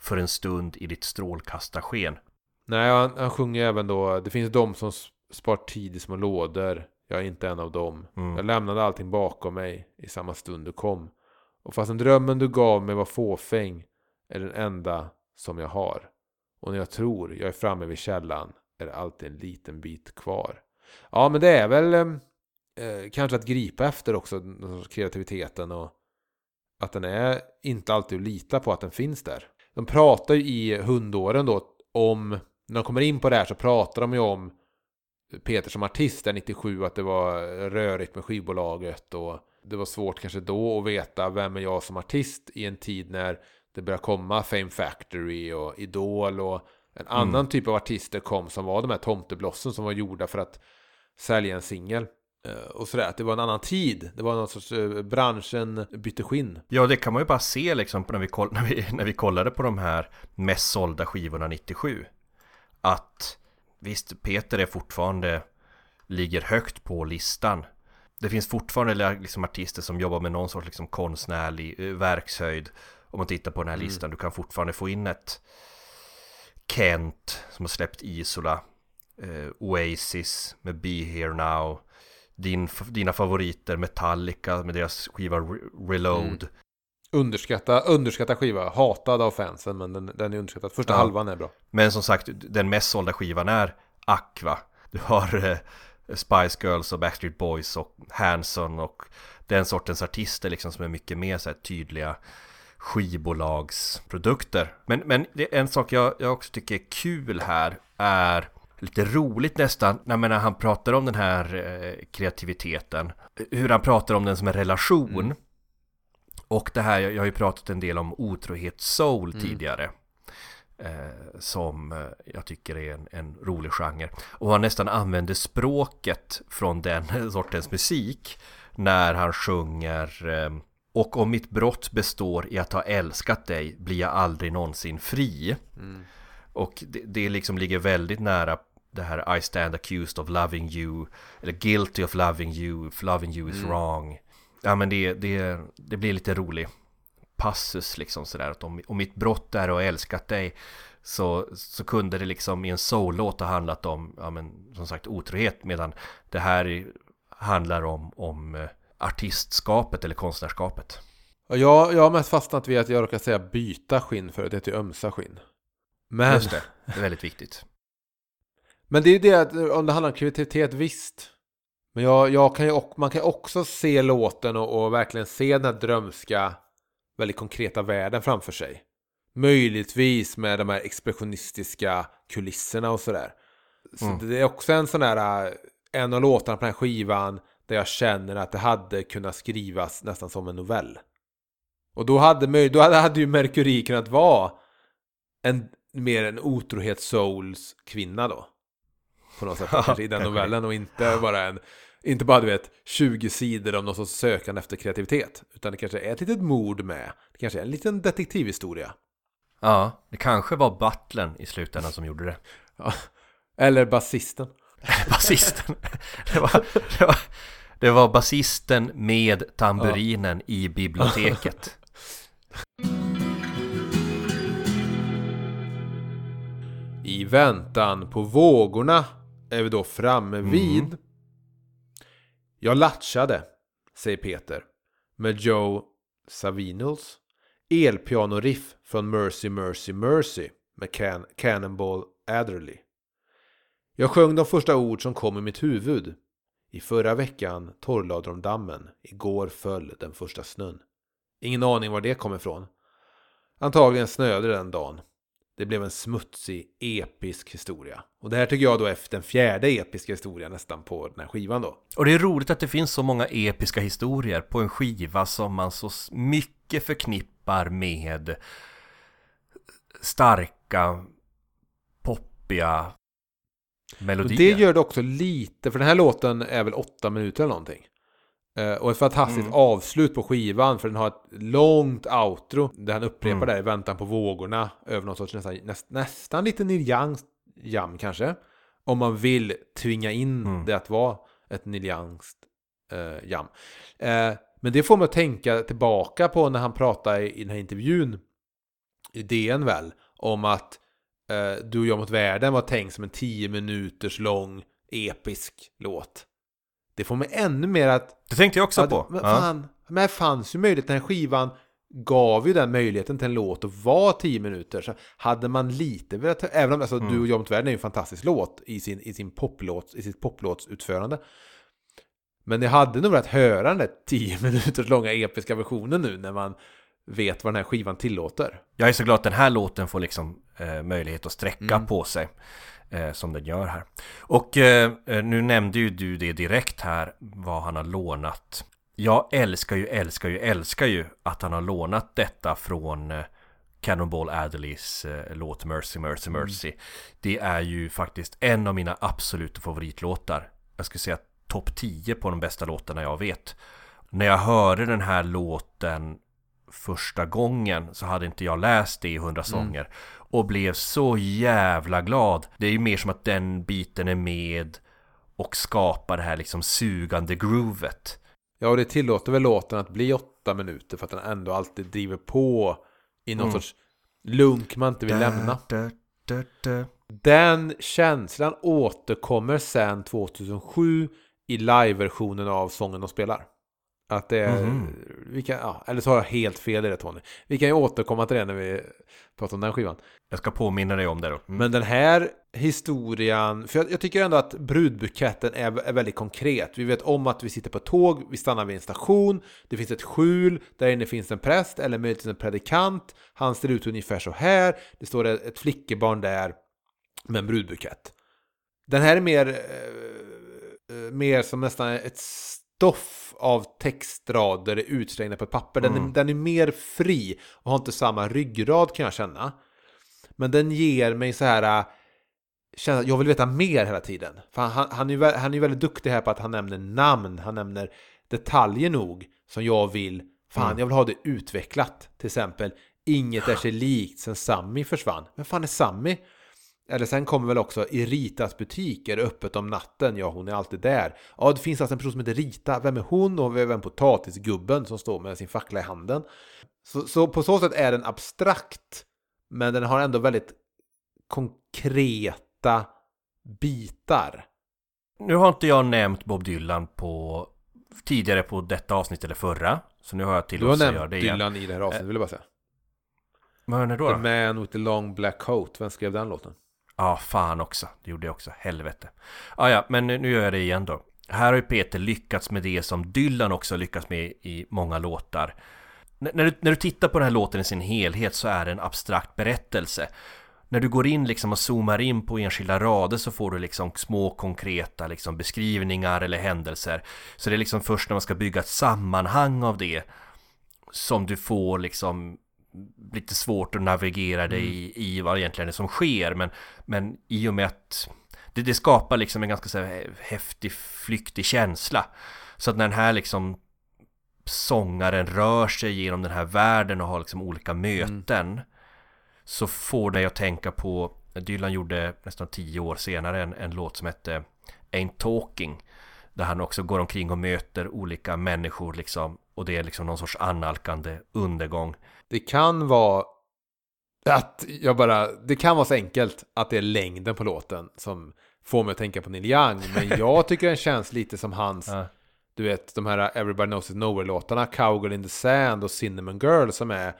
För en stund i ditt strålkastarsken. Nej, han, han sjunger även då, det finns de som spar tid i små lådor. Jag är inte en av dem. Mm. Jag lämnade allting bakom mig i samma stund du kom. Och fastän drömmen du gav mig var fåfäng är den enda som jag har. Och när jag tror jag är framme vid källan är det alltid en liten bit kvar. Ja, men det är väl eh, eh kanske att gripa efter också, kreativiteten och att den är inte alltid att lita på att den finns där. De pratar ju i hundåren då om, när de kommer in på det här så pratar de ju om Peter som artist där 97, att det var rörigt med skivbolaget och det var svårt kanske då att veta vem är jag som artist i en tid när det började komma Fame Factory och Idol och en mm. annan typ av artister kom som var de här tomteblossen som var gjorda för att sälja en singel. Eh, och sådär, att det var en annan tid. Det var någon sorts, eh, branschen bytte skinn. Ja, det kan man ju bara se liksom när vi, koll, när vi, när vi kollade på de här mest sålda skivorna 97. Att visst, Peter är fortfarande, ligger högt på listan. Det finns fortfarande liksom artister som jobbar med någon sorts liksom konstnärlig eh, verkshöjd Om man tittar på den här listan, du kan fortfarande få in ett Kent som har släppt Isola, eh, Oasis med Be Here Now, din, dina favoriter Metallica med deras skiva Re- Reload. Mm. Underskatta, underskatta skiva, hatad av fansen men den, den är underskattad. Första Ja. halvan är bra. Men som sagt, den mest sålda skivan är Aqua. Du har eh, Spice Girls och Backstreet Boys och Hanson och den sortens artister liksom som är mycket mer så här tydliga skivbolagsprodukter. Men, men en sak jag, jag också tycker är kul här är lite roligt nästan när, när han pratar om den här eh, kreativiteten. Hur han pratar om den som en relation. Och det här, jag, har ju pratat en del om otrohet soul tidigare. Eh, som eh, jag tycker är en, en rolig genre. Och han nästan använder språket från den sortens musik när han sjunger eh, Och om mitt brott består i att ha älskat dig blir jag aldrig någonsin fri. Och det, det liksom ligger väldigt nära det här I stand accused of loving you Eller guilty of loving you if loving you is wrong Ja men det, det, det blir lite rolig passus liksom sådär att om, om mitt brott är att ha älskat dig så, så kunde det liksom i en soul-låt ha handlat om, ja men som sagt otrohet medan det här är- handlar om, om eh, artistskapet eller konstnärskapet. Ja, Jag, jag har mest fastnat vid att jag råkar säga byta skinn för att det ju ömsa skinn. Men, Just det, det är väldigt viktigt. men det är ju det att om det handlar om kreativitet, visst. Men jag, jag kan ju, man kan också se låten och, och verkligen se den här drömska, väldigt konkreta världen framför sig. Möjligtvis med de här expressionistiska kulisserna och sådär. Så Mm. det är också en sån äh, en av låtarna på den här skivan där jag känner att det hade kunnat skrivas nästan som en novell. Och då hade, då hade, hade ju Mercury kunnat vara en, mer en otrohets-souls kvinna då. På något sätt, Ja, kanske i den novellen och inte bara en, inte bara du vet 20 sidor om någon sorts sökande efter kreativitet. Utan det kanske är ett litet mord med. Det kanske är en liten detektivhistoria. Ja, det kanske var butlern i slutändan som gjorde det. Ja. Eller basisten. Basisten. Det var, det var, det var basisten med tamburinen i biblioteket. I väntan på vågorna är vi då framme vid. Jag latchade, säger Peter, med Joe Savinuls elpianoriff från Mercy Mercy Mercy med Can- Cannonball Adderley. Jag sjöng de första ord som kom i mitt huvud. I förra veckan torrlade de dammen. Igår föll den första snön. Ingen aning var det kom ifrån. Antagligen snöade den dagen. Det blev en smutsig, episk historia. Och det här tycker jag då är den fjärde episka historien nästan på den här skivan då. Och det är roligt att det finns så många episka historier på en skiva som man så mycket förknippar med starka, poppiga Och melodier. det gör det också lite, för den här låten är väl åtta minuter eller någonting. Eh, Och ett fantastiskt Mm. avslut på skivan, för den har ett långt outro där han upprepar Mm. det i väntan på vågorna över någon sorts nästan, näst, nästan lite Neil Young jam kanske. Om man vill tvinga in Mm. det att vara ett Neil Youngs eh, jam. Eh, men det får mig att tänka tillbaka på när han pratar i, i den här intervjun i DN väl, om att eh, Du och jag mot världen var tänkt som en 10 minuters lång episk låt. Det får mig ännu mer att... Det tänkte jag också Ja, på. men, Ja. fan, men det fanns ju möjlighet, den här skivan gav ju den möjligheten till en låt att vara 10 minuter. Så hade man lite velat, även om alltså, Mm. Du och jag mot världen är ju en fantastisk låt i, sin, i, sin poplåt, i sitt poplåtsutförande. Men jag hade nog velat höra den där 10 minuters långa episka versionen nu när man vet vad den här skivan tillåter. Jag är så glad att den här låten får liksom eh, möjlighet att sträcka Mm. på sig som den gör här. Och eh, eh, nu nämnde ju du det direkt här vad han har lånat. Jag älskar ju, älskar ju, älskar ju att han har lånat detta från eh, Cannonball Adderleys eh, låt Mercy, Mercy, Mercy. Det är ju faktiskt en av mina absoluta favoritlåtar. Jag skulle säga topp 10 på de bästa låtarna jag vet. När jag hörde den här låten första gången så hade inte jag läst det i hundra sånger och blev så jävla glad. Det är ju mer som att den biten är med och skapar det här liksom sugande groovet. Ja, och det tillåter väl låten att bli åtta minuter för att den ändå alltid driver på i någon Mm. sorts lunk man inte vill lämna. Da, da, da. Den känslan återkommer sen 2007 i live-versionen av sången de spelar. Att det är, Mhm. vi kan, ja, eller så har jag helt fel i det Tony. Vi kan ju återkomma till det när vi pratar om den skivan. Jag ska påminna dig om det då. Mm. Men den här historien, för jag, jag tycker ändå att brudbuketten är, är väldigt konkret. Vi vet om att vi sitter på tåg, vi stannar vid en station, det finns ett skjul, där inne finns en präst eller möjligtvis en predikant. Han ser ut ungefär så här, det står ett, ett flickebarn där med en brudbukett. Den här är mer, eh, eh, mer som nästan ett stoff av textrader utslängda på ett papper. Den, är, Mm. den är mer fri och har inte samma ryggrad kan jag känna. Men den ger mig så här äh, jag vill veta mer hela tiden. För han, han, är, ju han är väldigt duktig här på att han nämner namn, han nämner detaljer nog som jag vill, fan Mm. jag vill ha det utvecklat. Till exempel, inget är sig likt sen Sammy försvann. Men fan är Sammy? Eller sen kommer väl också i Ritas butik, är det öppet om natten? Ja, hon är alltid där. Ja, det finns alltså en person som heter Rita. Vem är hon? Och vem är potatisgubben som står med sin fackla i handen? Så, så på så sätt är den abstrakt. Men den har ändå väldigt konkreta bitar. Nu har inte jag nämnt Bob Dylan på tidigare på detta avsnitt eller förra. Så nu har jag Du har tillåtelse att göra nämnt det igen. Dylan i det här avsnittet, vill jag bara säga. Vad är det då? The då? Man with the long black coat. Vem skrev den låten? Ja, fan också. Det gjorde jag också. Helvete. Ah, ja, men nu gör jag det igen då. Här har ju Peter lyckats med det som Dylan också lyckats med i många låtar. N- när, du, när du tittar på den här låten i sin helhet så är det en abstrakt berättelse. När du går in liksom och zoomar in på enskilda rader så får du liksom små konkreta liksom beskrivningar eller händelser. Så det är liksom först när man ska bygga ett sammanhang av det som du får liksom lite svårt att navigera dig i, i vad egentligen är som sker. Men, men i och med att det, det skapar liksom en ganska så här, häftig, flyktig känsla. Så att när den här liksom sångaren rör sig genom den här världen och har liksom olika möten så får det att tänka på Dylan gjorde nästan tio år senare en, en låt som hette Ain't Talking där han också går omkring och möter olika människor liksom och det är liksom någon sorts annalkande undergång Det kan vara att jag bara, det kan vara så enkelt att det är längden på låten som får mig att tänka på Neil Young. Men jag tycker den känns lite som hans, Ja. du vet, de här Everybody Knows It Nowhere-låtarna, Cowgirl in the Sand och Cinnamon Girl som är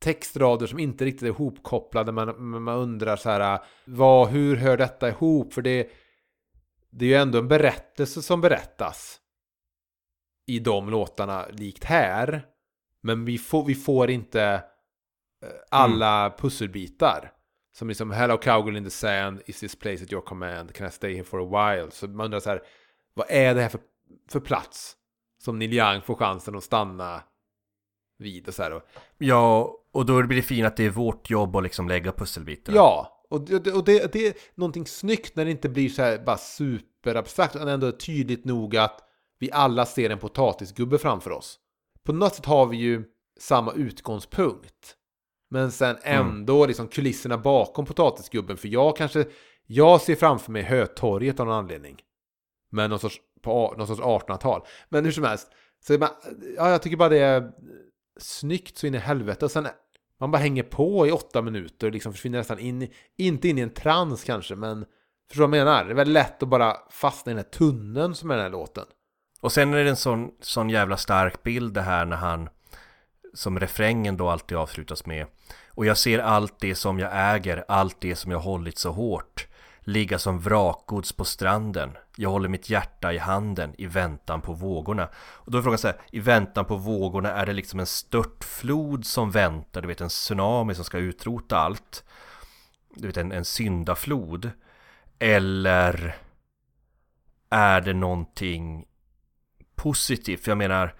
textrader som inte riktigt är ihopkopplade. Man, man undrar så här, vad, hur hör detta ihop? För det, det är ju ändå en berättelse som berättas i de låtarna likt här. Men vi får, vi får inte eh, alla pusselbitar. Som liksom Hello Cowgirl in the Sand, Is this place at your command? Can I stay here for a while? Så man undrar så här, vad är det här för, för plats? Som Neil Young får chansen att stanna vid och så här. Och, Ja, och då blir det fint att det är vårt jobb att liksom lägga pusselbitarna. ja, och, det, och det, det är någonting snyggt när det inte blir så här bara superabstrakt. Utan ändå tydligt nog att vi alla ser en potatisgubbe framför oss. På något sätt har vi ju samma utgångspunkt. Men sen ändå liksom kulisserna bakom potatisgubben. För jag kanske, jag ser framför mig Hötorget av någon anledning. Men någon sorts, på någon sorts 1800-tal. Men hur som helst. Så man, ja, jag tycker bara det är snyggt så in i helvete. Och sen man bara hänger på i åtta minuter. Liksom försvinner nästan in, i- inte in i en trans kanske. Men förstår du vad jag menar? Det är väldigt lätt att bara fastna i den här tunneln som är den här låten. Och sen är det en sån, sån jävla stark bild det här när han som refrängen då alltid avslutas med. Och jag ser allt det som jag äger, allt det som jag hållit så hårt Ligga som vrakgods på stranden. Jag håller mitt hjärta i handen i väntan på vågorna. Och då är frågan så här, i väntan på vågorna är det liksom en störtflod som väntar? Du vet en tsunami som ska utrota allt. Du vet en, en syndaflod. Eller är det någonting positivt? För jag menar,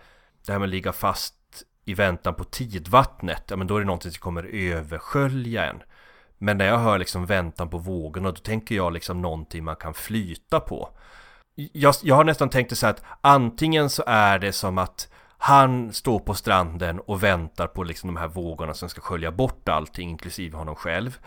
det här med att ligga fast i väntan på tidvattnet, ja men då är det någonting som kommer överskölja en. Men när jag hör liksom väntan på vågorna, då tänker jag liksom någonting man kan flyta på. Jag, jag har nästan tänkt det så här att antingen så är det som att han står på stranden och väntar på liksom de här vågorna som ska skölja bort allting, inklusive honom själv.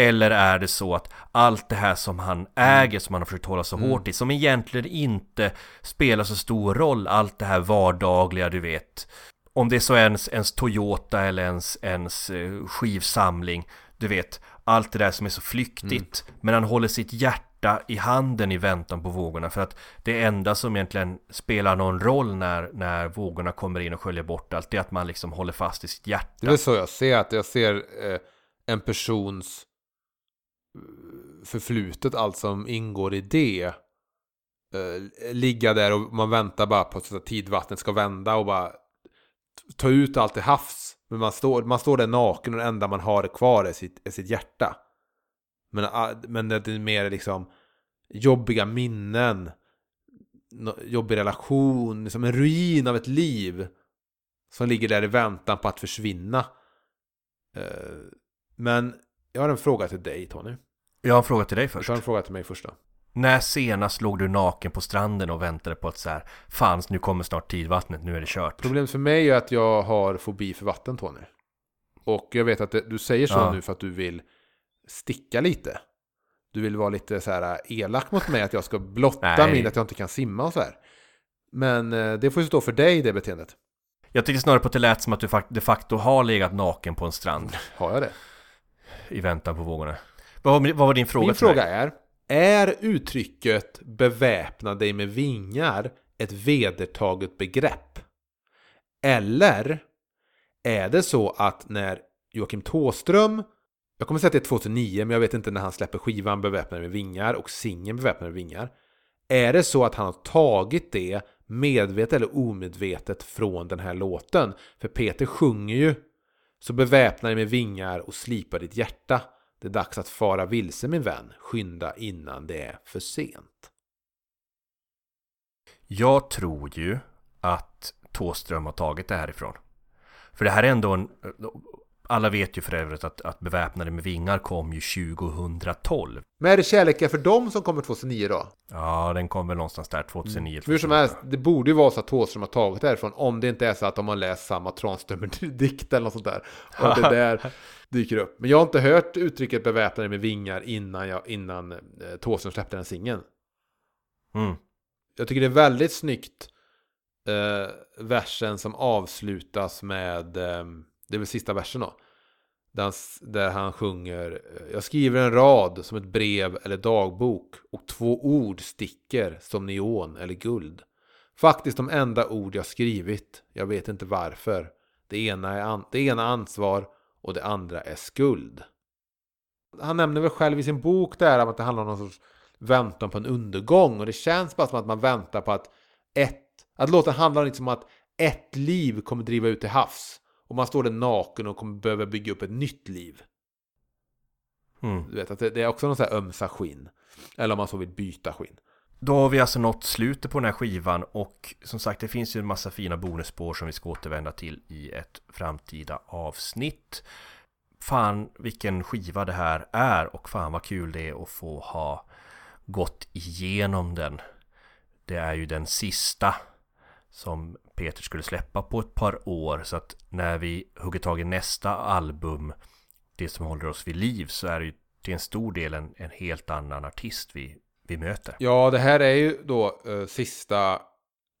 Eller är det så att allt det här som han äger, som han har försökt hålla så hårt i, som egentligen inte spelar så stor roll, allt det här vardagliga, du vet, om det är så ens, ens Toyota eller ens, ens eh, skivsamling. Du vet, allt det där som är så flyktigt. Mm. Men han håller sitt hjärta i handen i väntan på vågorna. För att det enda som egentligen spelar någon roll när, när vågorna kommer in och sköljer bort allt, det är att man liksom håller fast i sitt hjärta. Det är så jag ser att jag ser eh, en persons förflutet, allt som ingår i det. Eh, ligga där och man väntar bara på att tidvattnet ska vända och bara ta ut allt i havs. Men man står, man står där naken och det enda man har kvar är sitt, är sitt hjärta. Men, ah, men det är mer liksom jobbiga minnen. Jobbig relation, liksom en ruin av ett liv. Som ligger där i väntan på att försvinna. Eh, men jag har en fråga till dig Tony. Jag har en fråga till dig först. Jag har en fråga till mig först då. När senast låg du naken på stranden och väntade på att så här, fan nu kommer snart tidvattnet, nu är det kört. Problemet för mig är att jag har fobi för vatten Tony. Och jag vet att det, du säger så ja. nu för att du vill sticka lite. Du vill vara lite så här elak mot mig att jag ska blotta min att jag inte kan simma och så här. Men eh, det får ju stå för dig det beteendet. Jag tycker snarare på att det lät som att du de facto har legat naken på en strand. Har jag det? I väntan på vågorna. Vad var, vad var din fråga? Min fråga är, är uttrycket beväpna dig med vingar ett vedertaget begrepp? Eller är det så att när Joakim Tåström, jag kommer säga att det är 2009 men jag vet inte när han släpper skivan Beväpnade med vingar och singeln Beväpnade med vingar. Är det så att han har tagit det medvetet eller omedvetet från den här låten? För Peter sjunger ju så beväpna dig med vingar och slipa ditt hjärta. Det är dags att fara vilse min vän. Skynda innan det är för sent. Jag tror ju att Tåström har tagit det härifrån. För det här är ändå en... Alla vet ju för övrigt att, att Beväpnade med vingar kom ju 2012. Men är det kärleken för dem som kommer 2009 då? Ja, den kom väl någonstans där 2009. Mm. Hur som helst, det borde ju vara så att Thåström har tagit det härifrån. Om det inte är så att de har läst samma Tranströmer-dikt eller något sånt där. Och det där dyker upp. Men jag har inte hört uttrycket beväpnade med vingar innan, jag, innan eh, Thåström släppte den singeln. Mm. Jag tycker det är väldigt snyggt eh, versen som avslutas med, eh, det är väl sista versen då. Där han, där han sjunger Jag skriver en rad som ett brev eller dagbok och två ord sticker som neon eller guld. Faktiskt de enda ord jag skrivit. Jag vet inte varför. Det ena är an, det ena ansvar och det andra är skuld. Han nämner väl själv i sin bok där att det handlar om någon sorts väntan på en undergång och det känns bara som att man väntar på att ett, att låten handlar liksom om att ett liv kommer driva ut till havs och man står där naken och kommer behöva bygga upp ett nytt liv. Mm. Du vet att det, det är också någon sån här ömsa skinn. Eller om man så vill byta skinn. Då har vi alltså nått slutet på den här skivan och som sagt det finns ju en massa fina bonusspår som vi ska återvända till i ett framtida avsnitt. Fan vilken skiva det här är och fan vad kul det är att få ha gått igenom den. Det är ju den sista som Peter skulle släppa på ett par år så att när vi hugger tag i nästa album det som håller oss vid liv så är det ju till en stor del en, en helt annan artist vi vi möter. Ja, det här är ju då eh, sista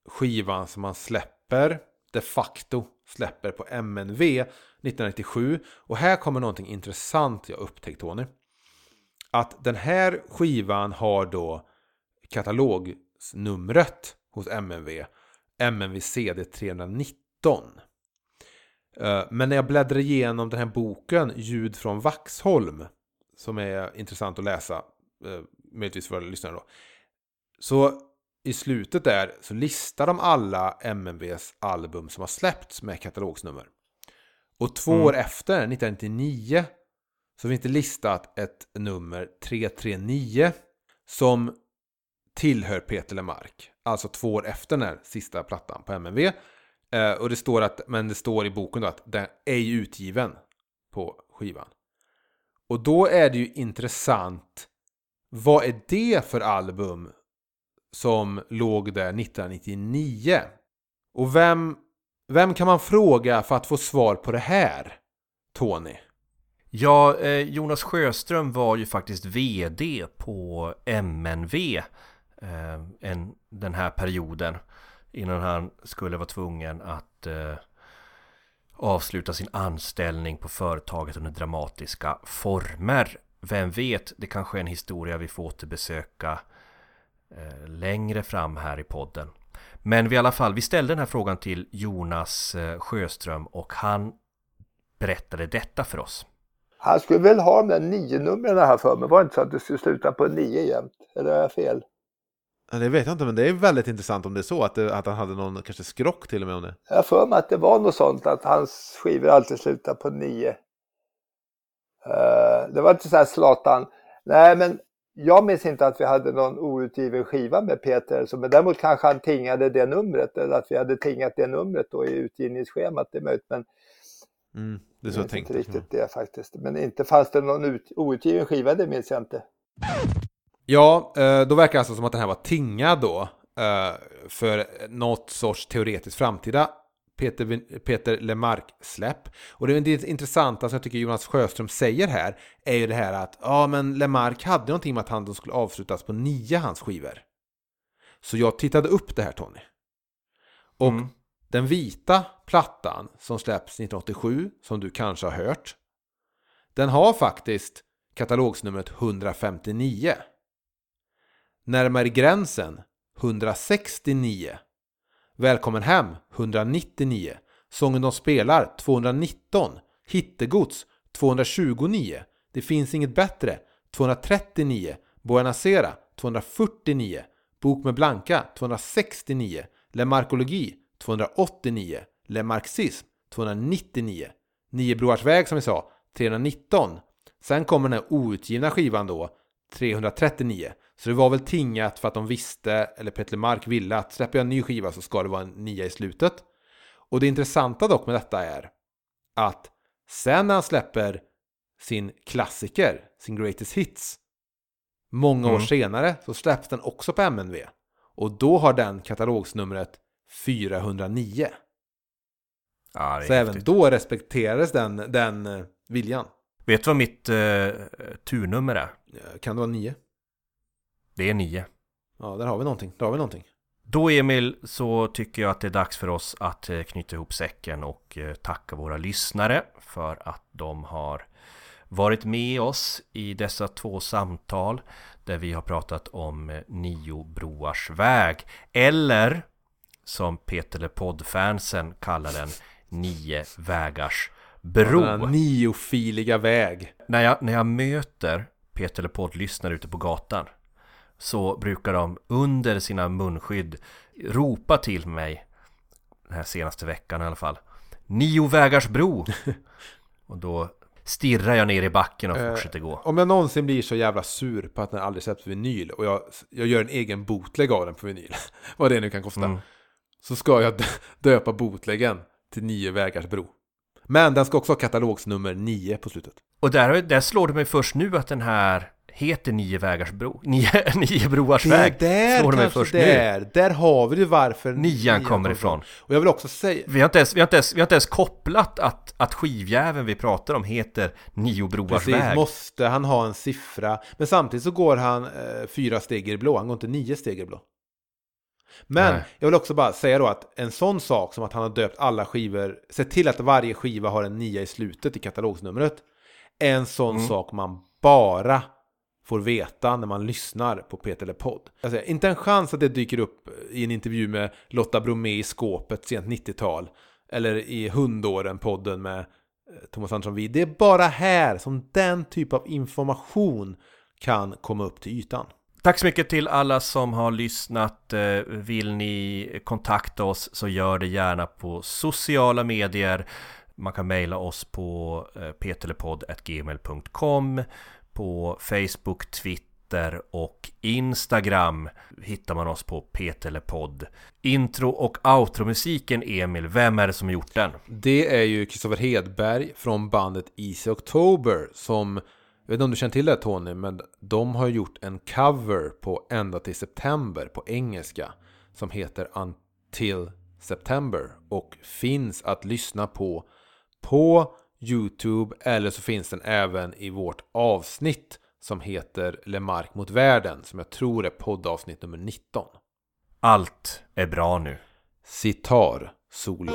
skivan som man släpper de facto släpper på MNV 1997. Och här kommer någonting intressant jag upptäckt Tony. Att den här skivan har då katalognumret hos MNV. MNV CD 319. Men när jag bläddrar igenom den här boken Ljud från Vaxholm som är intressant att läsa eh, möjligtvis för lyssnare då. Så i slutet där så listar de alla MNVs album som har släppts med katalogsnummer. Och två mm. år efter, 1999, så finns det listat ett nummer 339 som tillhör Peter Lemark. Alltså två år efter den här sista plattan på MNV. Eh, och det står att, men det står i boken då att den är ej utgiven på skivan. Och då är det ju intressant vad är det för album som låg där 1999? Och vem, vem kan man fråga för att få svar på det här? Tony? Ja, eh, Jonas Sjöström var ju faktiskt VD på MNV eh, en, den här perioden innan han skulle vara tvungen att eh, avsluta sin anställning på företaget under dramatiska former. Vem vet, det kanske är en historia vi får återbesöka eh, längre fram här i podden. Men vi i alla fall, vi ställde den här frågan till Jonas eh, Sjöström och han berättade detta för oss. Han skulle väl ha de där nio numren här för mig. Var det inte så att det skulle sluta på nio jämt? Eller har jag fel? Det vet jag inte, men det är väldigt intressant om det är så att, det, att han hade någon kanske skrock till och med om det. Jag för mig att det var något sånt att hans skivor alltid slutar på nio. Uh, det var inte så här Zlatan. Nej, men jag minns inte att vi hade någon outgiven skiva med Peter. Så, men däremot kanske han tingade det numret. Eller att vi hade tingat det numret då i utgivningsschemat. Det är möjligt, men mm, det är så jag, jag tänkte. inte riktigt det faktiskt. Men inte fanns det någon ut, outgiven skiva, det minns jag inte. Ja, eh, då verkar det alltså som att den här var tingad då eh, för något sorts teoretiskt framtida Peter, Peter Lemark-släpp. Och det, det intressanta som jag tycker Jonas Sjöström säger här är ju det här att ja, men Lemark hade någonting med att han skulle avslutas på nio hans skivor. Så jag tittade upp det här Tony. Och mm. den vita plattan som släpps 1987, som du kanske har hört, den har faktiskt katalogsnumret 159. Närmare gränsen 169. Välkommen hem 199. Sången de spelar 219. Hittegods 229. Det finns inget bättre 239. Boanacera 249. Bok med Blanka 269. Lemarkologi 289. Lemarxism 299. Niobroars väg som vi sa 319. Sen kommer den här outgivna skivan då 339. Så det var väl tingat för att de visste, eller Petter Mark ville, att släpper jag en ny skiva så ska det vara en nia i slutet. Och det intressanta dock med detta är att sen när han släpper sin klassiker, sin Greatest Hits, många mm. år senare så släpps den också på MNV. Och då har den katalogsnumret 409. Ja, så även då respekterades den, den eh, viljan. Vet du vad mitt eh, turnummer är? Kan det vara 9? Det är nio. Ja, där har vi någonting. Där har vi någonting. Då Emil så tycker jag att det är dags för oss att eh, knyta ihop säcken och eh, tacka våra lyssnare för att de har varit med oss i dessa två samtal där vi har pratat om eh, Nio broars väg eller som Peter poddfansen kallar den Nio vägars bro. Ja, niofiliga väg. När jag, när jag möter Peter podd-lyssnare ute på gatan så brukar de under sina munskydd ropa till mig den här senaste veckan i alla fall Nio vägars bro! och då stirrar jag ner i backen och eh, fortsätter gå. Om jag någonsin blir så jävla sur på att den aldrig släpps vinyl och jag, jag gör en egen bootleg av den på vinyl, vad det nu kan kosta, mm. så ska jag döpa bootleggen till Nio vägars bro. Men den ska också ha katalogsnummer 9 på slutet. Och där, där slår det mig först nu att den här heter Nio vägars bro, Nio, nio broars väg. Det är där kanske först där. Nu. Där har vi ju varför Nian, nian kommer ifrån. Och jag vill också säga... Vi har inte ens, vi har inte ens, vi har inte ens kopplat att, att skivjäveln vi pratar om heter Nio broars Precis, väg. måste han ha en siffra. Men samtidigt så går han eh, fyra steg i blå, han går inte nio steg i blå. Men Nej. jag vill också bara säga då att en sån sak som att han har döpt alla skivor, sett till att varje skiva har en nia i slutet i katalogsnumret. En sån mm. sak man bara får veta när man lyssnar på Peter Le Podd. Alltså, inte en chans att det dyker upp i en intervju med Lotta Bromé i skåpet sent 90-tal. Eller i Hundåren-podden med eh, Thomas Andersson Vid. Det är bara här som den typ av information kan komma upp till ytan. Tack så mycket till alla som har lyssnat. Eh, vill ni kontakta oss så gör det gärna på sociala medier. Man kan mejla oss på eh, på Facebook, Twitter och Instagram hittar man oss på Peterlepodd. Intro och outro-musiken, Emil, vem är det som gjort den? Det är ju Kristoffer Hedberg från bandet Easy October som jag vet inte om du känner till det Tony, men de har gjort en cover på Ända till September på engelska som heter Until September och finns att lyssna på på Youtube eller så finns den även i vårt avsnitt som heter Lemark mot världen som jag tror är poddavsnitt nummer 19. Allt är bra nu. Sitar solo.